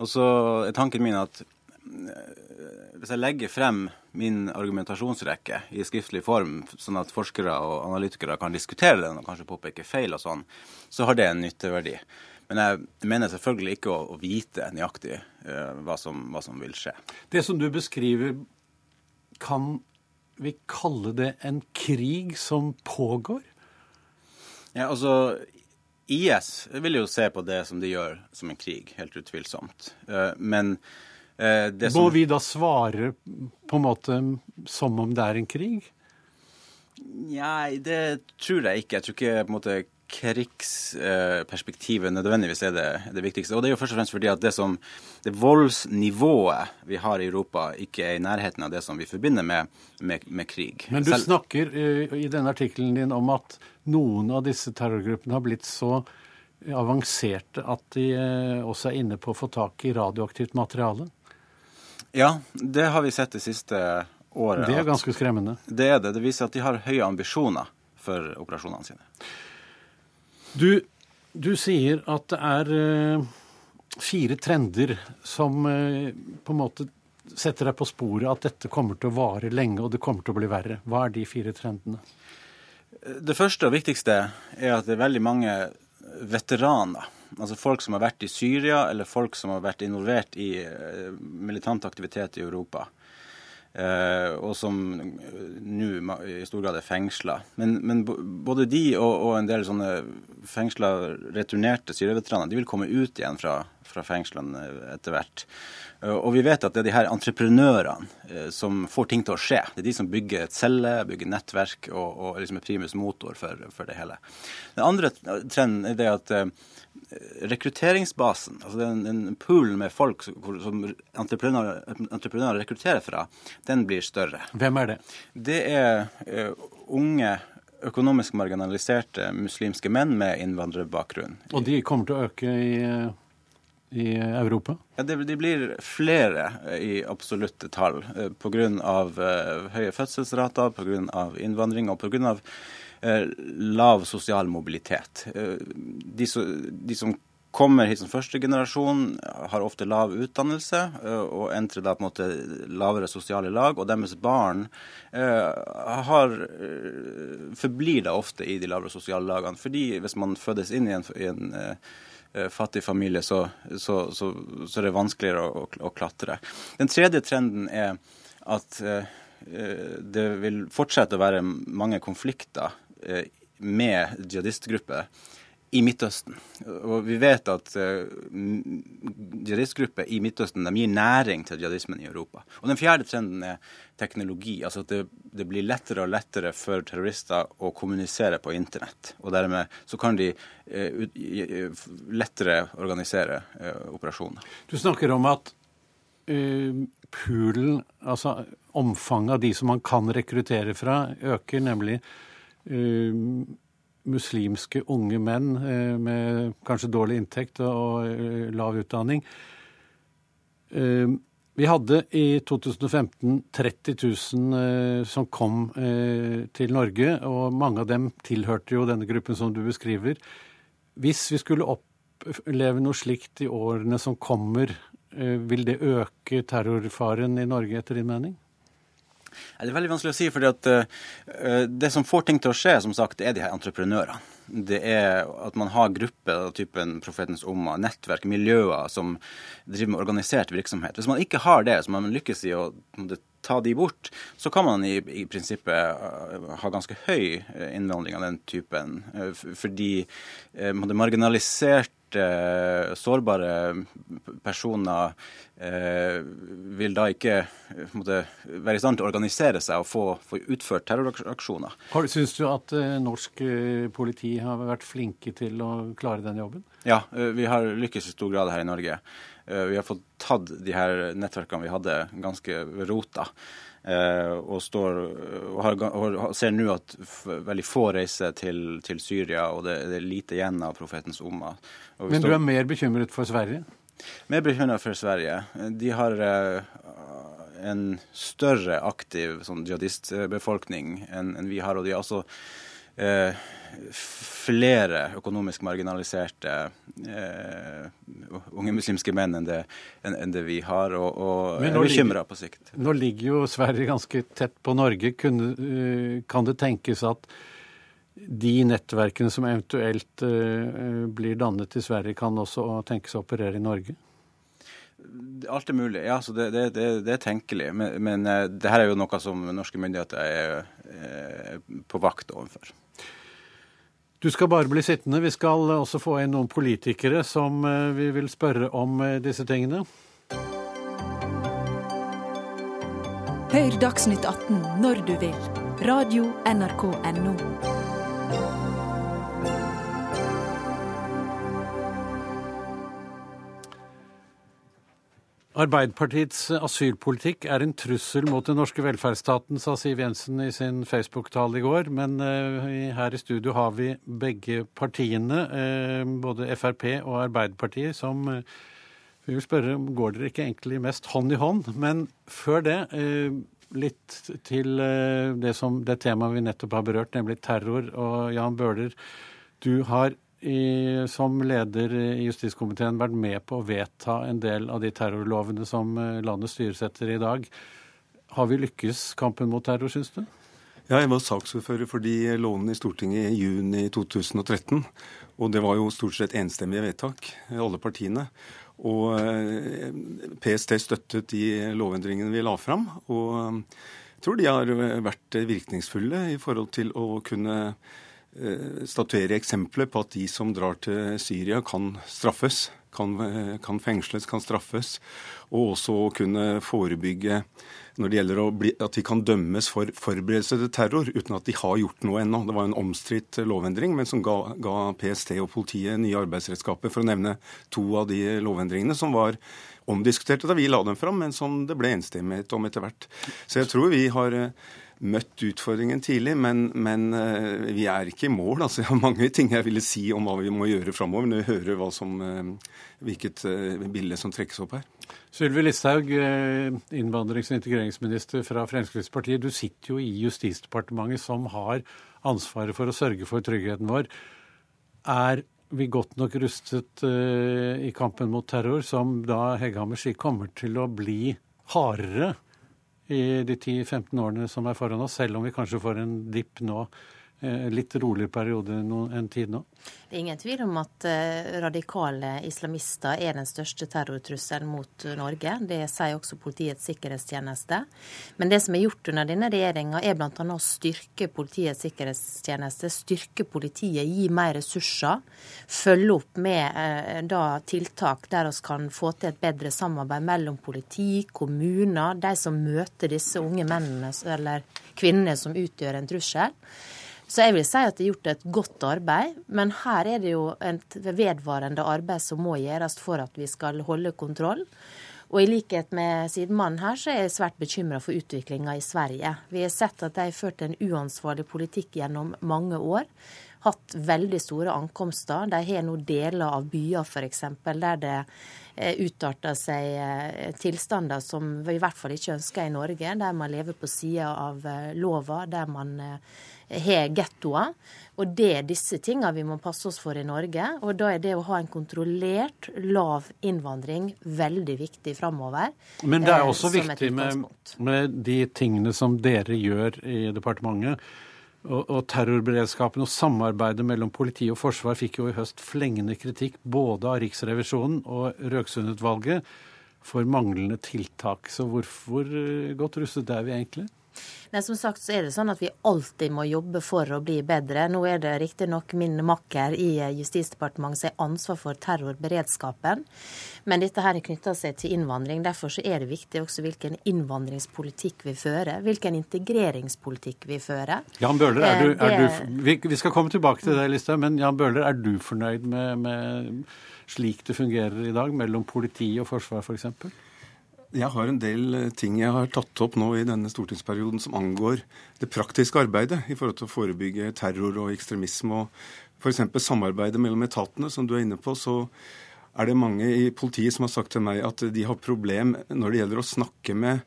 Og så er tanken min at eh, hvis jeg legger frem min argumentasjonsrekke i skriftlig form, sånn at forskere og analytikere kan diskutere den og kanskje påpeke feil og sånn, så har det en nytteverdi. Men jeg mener selvfølgelig ikke å, å vite nøyaktig uh, hva, som, hva, som, vil skje. Det som du beskriver, kan vi kalle det en krig som pågår? Ja, altså IS vil jo se på det som de gjør, som en krig, helt utvilsomt. Uh, men uh, det som Må vi da svare på en måte som om det er en krig? Nei, det tror jeg ikke. Jeg tror ikke på en måte krigsperspektivet nødvendigvis er det, det, viktigste. Og det er jo først og fremst fordi at det, som, det voldsnivået vi har i Europa, ikke er i nærheten av det som vi forbinder med, med, med krig. Men du Selv... snakker uh, i denne artikkelen din om at noen av disse terrorgruppene har blitt så avanserte at de uh, også er inne på å få tak i radioaktivt materiale? Ja, det har vi sett det siste året. Det er ganske skremmende. Det er det. Det viser at de har høye ambisjoner for operasjonene sine. Du, du sier at det er uh, fire trender som uh, på en måte setter deg på sporet at dette kommer til å vare lenge, og det kommer til å bli verre. Hva er de fire trendene? Det første og viktigste er at det er veldig mange veteraner. Altså folk som har vært i Syria, eller folk som har vært involvert i uh, militant aktivitet i Europa. Uh, og som nå i stor grad er fengsla. Men, men, både de og, og, en del sånne fengsla returnerte syreveteraner de vil komme ut igjen fra, fra fengslene etter hvert. Uh, og vi vet at det er de her entreprenørene uh, som får ting til å skje. Det er de som bygger et celle, bygger nettverk og, og liksom er primus motor for, for, det hele. Den andre trenden er det at rekrutteringsbasen, altså den, den poolen med folk som, entreprenører, entreprenører, rekrutterer fra, den blir større. Hvem er det? Det er unge, økonomisk marginaliserte muslimske menn med innvandrerbakgrunn. Og de kommer til å øke i, i Europa? Ja, det, De blir flere i absolutte tall uh, pga. Uh, høye fødselsrater, pga. innvandring og pga. Uh, lav sosial mobilitet. De, de som kommer hit som første generasjon, har ofte lav utdannelse eh, og entrer da på en måte lavere sosiale lag. Og deres barn eh, har, eh, forblir da ofte i de lavere sosiale lagene. Fordi hvis man fødes inn i en, i en fattig familie, så, så, så, så, er det vanskeligere å, å, klatre. Den tredje trenden er at det vil fortsette å være mange konflikter med jihadistgrupper i Midtøsten. Og vi vet at uh, jihadistgrupper i Midtøsten de gir næring til jihadismen i Europa. Og Den fjerde trenden er teknologi. altså at det, det, blir lettere og lettere for terrorister å kommunisere på internett. Og dermed så kan de uh, lettere organisere uh, operasjoner. Du snakker om at poolen, altså omfanget av de som man kan rekruttere fra, øker, nemlig muslimske unge menn eh, med kanskje dårlig inntekt og eh, lav utdanning. Eh, vi hadde i 2015 30 000 som kom til Norge, og mange av dem tilhørte jo denne gruppen som du beskriver. Hvis vi skulle oppleve noe slikt i årene som kommer, vil det øke terrorfaren i Norge, etter din mening? Det er veldig vanskelig å si. fordi at uh, Det som får ting til å skje, som sagt, er de her entreprenørene. Det er at man har grupper av typen Profetens Umma, nettverk, miljøer som driver med organisert virksomhet. Hvis man ikke har det, så man lykkes i å ta de bort, så kan man i, i prinsippet uh, ha ganske høy eh, innvandring av den typen. Fordi man er marginalisert Eh, sårbare personer eh, vil da ikke eh, måtte, være i stand til å organisere seg og få, få utført terroraksjoner. Syns du at norsk politi har vært flinke til å klare den jobben? Ja, vi har lykkes i stor grad her i Norge. Vi har fått tatt de her nettverkene vi hadde, ganske ved rota. Eh, og, står, og, har, og ser nå at veldig få reiser til, til Syria, og det, det, er lite igjen av profetens umma. Men du er mer bekymret for Sverige? Mer bekymret for Sverige. De har uh, en større aktiv sånn, jihadistbefolkning enn, enn vi har, og de har også uh, flere økonomisk marginaliserte eh, unge muslimske menn enn det, enn, enn det vi har, og, og er bekymra på sikt. Nå ligger jo Sverige ganske tett på Norge. Kunne, uh, kan det tenkes at de nettverkene som eventuelt uh, blir dannet i Sverige, kan også tenkes å operere i Norge? Alt er mulig, ja. så Det, det, det, det er tenkelig. Men, men uh, det her er jo noe som norske myndigheter er, er på vakt overfor. Du skal bare bli sittende. Vi skal også få inn noen politikere som eh, vi vil spørre om eh, disse tingene. Hør Dagsnytt 18 når du vil. Radio NRK Radio.nrk.no. Arbeiderpartiets asylpolitikk er en trussel mot den norske velferdsstaten, sa Siv Jensen i sin Facebook-tale i går. Men uh, her i studio har vi begge partiene, uh, både Frp og Arbeiderpartiet, som uh, vi vil spørre om går dere ikke egentlig mest hånd i hånd. Men før det, litt til det, det temaet vi nettopp har berørt, nemlig terror. Og Jan Bøhler, du har i, som leder i justiskomiteen vært med på å vedta en del av de terrorlovene som eh, landet styres etter i dag. Har vi lykkes kampen mot terror, syns du? Ja, jeg var saksordfører for de lovene i Stortinget i juni 2013. Og det var jo stort sett enstemmige vedtak, alle partiene. Og eh, PST støttet de lovendringene vi la fram. Og jeg eh, tror de har vært virkningsfulle i forhold til å kunne Eh, statuere eksempler på at de som drar til Syria, kan straffes. Kan, kan fengsles, kan straffes. Og også kunne forebygge når det gjelder bli, at de kan dømmes for forberedelse til terror uten at de har gjort noe ennå. Det var en omstridt lovendring, men som ga, ga, PST og politiet nye arbeidsredskaper, for å nevne to av de lovendringene som var omdiskuterte da vi la dem fram, men som det ble enstemmighet om etter hvert. Så jeg tror vi har eh, møtt utfordringen tidlig, men, men uh, vi er ikke i mål. Altså, jeg har mange ting jeg ville si om hva vi må gjøre framover, når vi hører som, uh, hvilket uh, bilde som trekkes opp her. Sylvi Listhaug, innvandrings- og integreringsminister fra Fremskrittspartiet. Du sitter jo i Justisdepartementet, som har ansvaret for å sørge for tryggheten vår. Er vi godt nok rustet i kampen mot terror, som da Hegghammer sier kommer til å bli hardere i de 10-15 årene som er foran oss, selv om vi kanskje får en dipp nå. Eh, litt roligere periode en tid nå? Det er ingen tvil om at eh, radikale islamister er den største terrortrusselen mot Norge. Det sier også Politiets sikkerhetstjeneste. Men det som er gjort under denne regjeringa, er bl.a. å styrke Politiets sikkerhetstjeneste, styrke politiet, gi mer ressurser. Følge opp med eh, da, tiltak der vi kan få til et bedre samarbeid mellom politi, kommuner, de som møter disse unge mennene eller kvinnene som utgjør en trussel. Så jeg vil si at det er gjort et godt arbeid, men her er det jo et vedvarende arbeid som må gjøres for at vi skal holde kontroll. Og i likhet med sidemannen her, så er jeg svært bekymra for utviklinga i Sverige. Vi har sett at de har ført en uansvarlig politikk gjennom mange år. Hatt veldig store ankomster. De har nå deler av byer f.eks. der det eh, utarter seg eh, tilstander som vi i hvert fall ikke ønsker i Norge, der man lever på sida av eh, lova, der man har gettoer. Og det er disse tingene vi må passe oss for i Norge. Og da er det å ha en kontrollert, lav innvandring veldig viktig framover. Men det er eh, også viktig med, med, de tingene som dere gjør i departementet. Og, og terrorberedskapen og samarbeidet mellom politi og forsvar fikk jo i høst flengende kritikk både av Riksrevisjonen og Røksund-utvalget for manglende tiltak. Så hvorfor eh, godt rustet er vi egentlig? Nei, som sagt så er det sånn at vi alltid må jobbe for å bli bedre. Nå er det riktignok min makker i Justisdepartementet som har ansvar for terrorberedskapen. Men dette her er knytta seg til innvandring. Derfor så er det viktig også hvilken innvandringspolitikk vi fører. Hvilken integreringspolitikk vi fører. Jan Bøhler, er du, er du, vi skal komme tilbake til det, Listhaug, men Jan Bøhler, er du fornøyd med, med slik det fungerer i dag mellom politi og forsvar f.eks.? Jeg har en del eh, ting jeg har tatt opp nå i denne stortingsperioden som angår det praktiske arbeidet i forhold til å forebygge terror og ekstremisme. og F.eks. samarbeidet mellom etatene, som du er inne på. så er det mange i politiet som har sagt til meg at de har problem når det gjelder å snakke med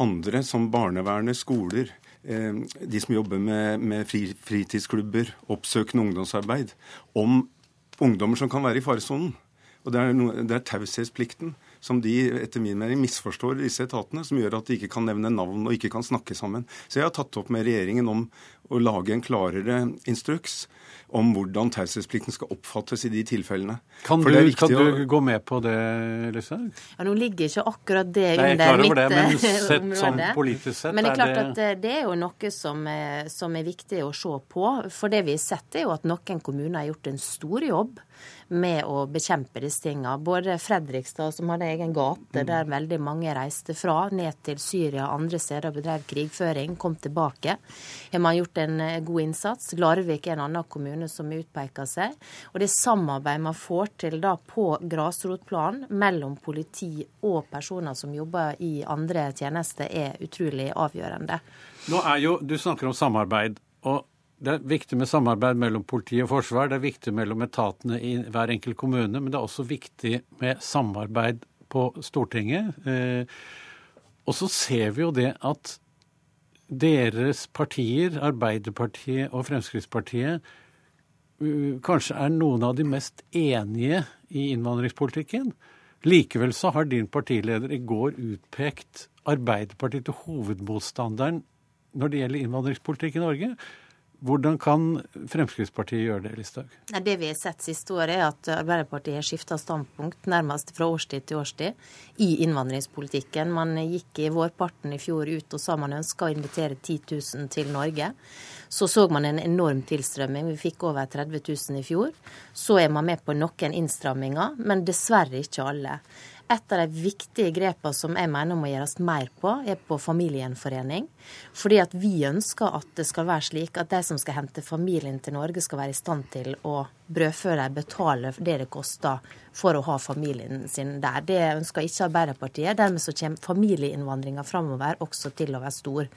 andre, som barnevernet, skoler, eh, de som jobber med, fritidsklubber, oppsøkende ungdomsarbeid, om ungdommer som kan være i faresonen. Og det er, det er taushetsplikten som de etter min mening misforstår disse etatene, som gjør at de ikke kan nevne navn og ikke kan snakke sammen. Så jeg har tatt opp med regjeringen om å lage en klarere instruks om hvordan taushetsplikten skal oppfattes i de tilfellene. Kan, du, kan du, gå med på det, Lise? Ja, Nå ligger ikke akkurat det Nei, under mitt det, men sett sånn politisk sett, Men det er klart at det er jo noe som er, som er viktig å se på. For det vi har sett, er jo at noen kommuner har gjort en stor jobb med å bekjempe disse tingene. Både Fredrikstad, som hadde egen gate der veldig mange reiste fra, ned til Syria andre steder og bedrev krigføring, kom tilbake. Har man gjort en eh, god innsats. Larvik er en annen kommune som utpeker seg. Og det samarbeidet man får til da på grasrotplan mellom politi og personer som jobber i andre tjenester, er utrolig avgjørende. Nå er jo, Du snakker om samarbeid. og det er viktig med samarbeid mellom politi og forsvar, det er viktig mellom etatene i hver enkelt kommune, men det er også viktig med samarbeid på Stortinget. Eh, og så ser vi jo det at deres partier, Arbeiderpartiet og Fremskrittspartiet, kanskje er noen av de mest enige i innvandringspolitikken. Likevel så har din partileder i går utpekt Arbeiderpartiet til hovedmotstanderen når det gjelder innvandringspolitikk i Norge. Hvordan kan Fremskrittspartiet gjøre det, Listhaug? Det vi har sett siste året, er at Arbeiderpartiet har skifta standpunkt nærmest fra årstid til årstid i innvandringspolitikken. Man gikk i vårparten i fjor ut og sa man ønska å invitere 10 000 til Norge. Så så man en enorm tilstrømming. Vi fikk over 30 000 i fjor. Så er man med på noen innstramminger, men dessverre ikke alle. Et av de viktige grepene som jeg mener må gjøres mer på, er på familiegjenforening. Fordi at vi ønsker at det skal være slik at de som skal hente familien til Norge, skal være i stand til å brødfø de betaler det det koster for å ha familien sin der. Det ønsker ikke Arbeiderpartiet. Dermed så kommer familieinnvandringa framover også til å være stor.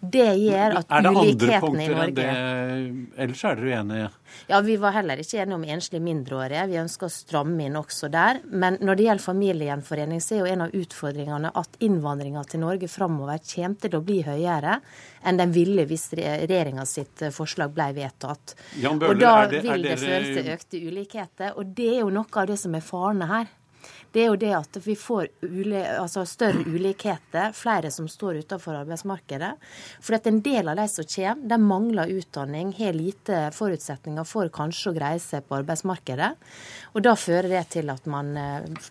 Det gjør at ulikhetene i Norge Er det andre punkter enn det? Ellers er dere uenige? Ja, Vi var heller ikke enige om enslige mindreårige. Vi ønsker å stramme inn også der. Men når det gjelder familiegjenforening, så er jo en av utfordringene at innvandringa til Norge framover kommer til å bli høyere enn den ville hvis regjeringa sitt forslag ble vedtatt. Bøhler, og da det, vil det føre til økte ulikheter. Og det er jo noe av det som er farene her det er jo det at vi får uli, altså større ulikheter, flere som står utenfor arbeidsmarkedet. For at en del av de som kommer, de mangler utdanning, har lite forutsetninger for kanskje å greie seg på arbeidsmarkedet. Og da fører det til at man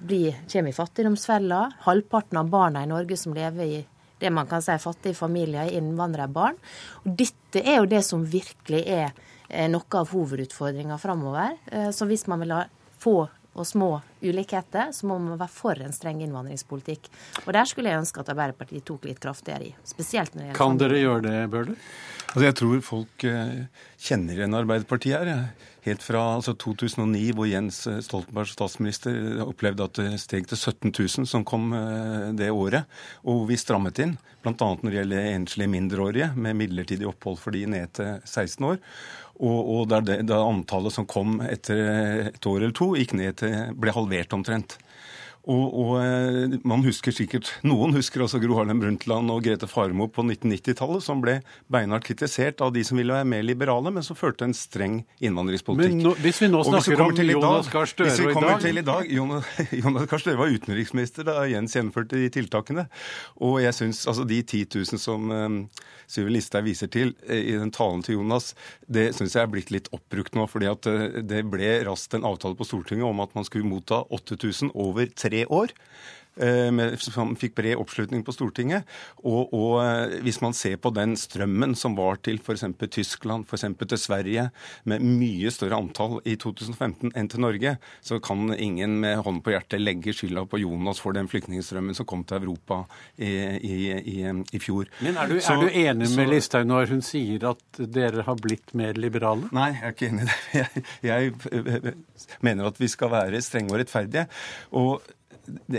blir, kommer i fattigdomsfella. Halvparten av barna i Norge som lever i det man kan si fattige familier, er innvandrerbarn. Og dette er jo det som virkelig er noe av hovedutfordringa framover. Så hvis man vil ha få og små ulikheter, så må man være for en streng innvandringspolitikk. Og der skulle jeg ønske at Arbeiderpartiet tok litt kraftigere i. Spesielt når det gjelder Kan dere gjøre det, Bøhler? Altså, jeg tror folk kjenner igjen Arbeiderpartiet her. Helt fra altså, 2009, hvor Jens Stoltenberg statsminister opplevde at det steg til 17 000 som kom det året, og vi strammet inn. Bl.a. når det gjelder enslige mindreårige med midlertidig opphold for de ned til 16 år. Og, og der, det, der antallet som kom etter et år eller to, gikk ned til, ble halvert omtrent. Og, og, man husker sikkert, Noen husker også Gro Harlem Brundtland og Grete Farmo på 1990-tallet, som ble beinhardt kritisert av de som ville være mer liberale, men som førte en streng innvandringspolitikk. Men nå, hvis vi nå snakker om Jonas Gahr Støre Hvis vi i kommer dag til i dag Jonas, Jonas Gahr Støre var utenriksminister da Jens gjennomførte de tiltakene. Og jeg syns altså de 10 000 som um, Syve Listhaug viser til eh, i den talen til Jonas, det syns jeg er blitt litt oppbrukt nå. fordi at eh, det ble raskt en avtale på Stortinget om at man skulle motta 8000 over tre år. eh, Med, som fikk bred oppslutning på Stortinget. Og, og eh, hvis man ser på den strømmen som var til f.eks. Tyskland, f.eks. til Sverige, med mye større antall i 2015 enn til Norge, så kan ingen med hånden på hjertet legge skylda på Jonas for den flyktningstrømmen som kom til Europa i, i, i, i fjor. Men er du, Så- er du enig med Listhaug når hun sier at dere har blitt mer liberale? Nei, jeg er ikke enig i det. Jeg, jeg mener at vi skal være strenge og rettferdige. Og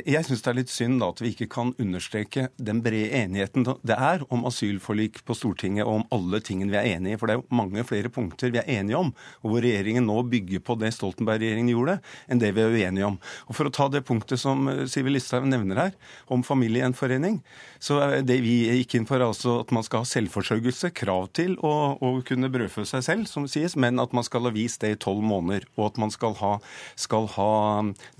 jeg syns det er litt synd da at vi ikke kan understreke den brede enigheten det er om asylforlik på Stortinget og om alle tingene vi er enige i. For det er jo mange flere punkter vi er enige om, og hvor regjeringen nå bygger på det Stoltenberg-regjeringen gjorde, enn det vi er uenige om. Og For å ta det punktet som øh, Sivi Listhaug nevner her, om familiegjenforening, så er det vi gikk inn for altså at man skal ha selvforsørgelse, krav til å, å kunne brødfø seg selv, som sies, men at man skal ha vist det i tolv måneder, og at man skal ha, skal ha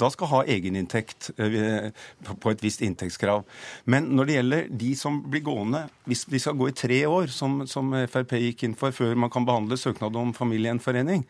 da skal ha egeninntekt eh, på et visst inntektskrav. Men når det gjelder de som blir gående, hvis de skal gå i tre år, som, som Frp gikk inn for før man kan behandle søknad om familiegjenforening,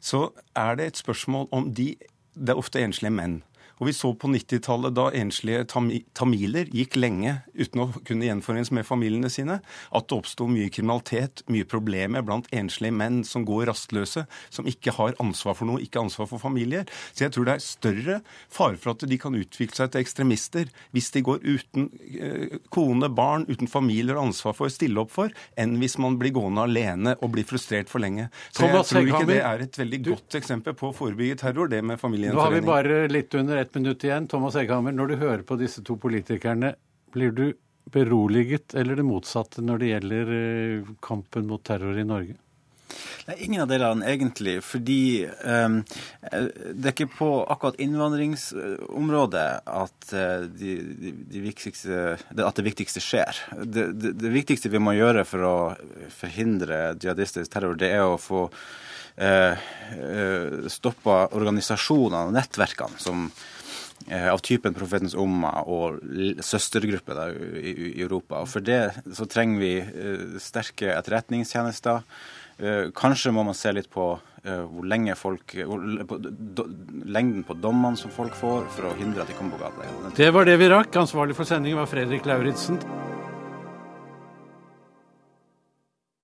så er det et spørsmål om de Det er ofte enslige menn. Og vi så på 90-tallet, da enslige tamiler gikk lenge uten å kunne gjenforenes med familiene sine, at det oppsto mye kriminalitet, mye problemer blant enslige menn som går rastløse, som ikke har ansvar for noe, ikke ansvar for familier. Så jeg tror det er større fare for at de kan utvikle seg til ekstremister hvis de går uten eh, kone, barn, uten familier og ansvar for å stille opp for, enn hvis man blir gående alene og blir frustrert for lenge. Så jeg tror ikke det er et veldig godt eksempel på å forebygge terror, det med Nå har vi bare litt under ett minutt igjen. Thomas Egghammer, når du hører på disse to politikerne, blir du beroliget eller det motsatte når det gjelder eh, kampen mot terror i Norge? Nei, ingen av delene egentlig, fordi um, det er ikke på akkurat innvandringsområdet at, eh, de, de, de at det viktigste skjer. Det, det, det viktigste vi må gjøre for å forhindre jihadistisk terror, det er å få uh, stoppa organisasjonene og nettverkene som av typen Profetens Umma og søstergrupper i, Europa. Og For det så trenger vi eh, sterke etterretningstjenester. Eh, Kanskje må man se litt på eh, hvor lenge folk, hvor, på, do, lengden på dommene som folk får, for å hindre at de kommer på gata. Det var det vi rakk. Ansvarlig for sendingen var Fredrik Lauritzen.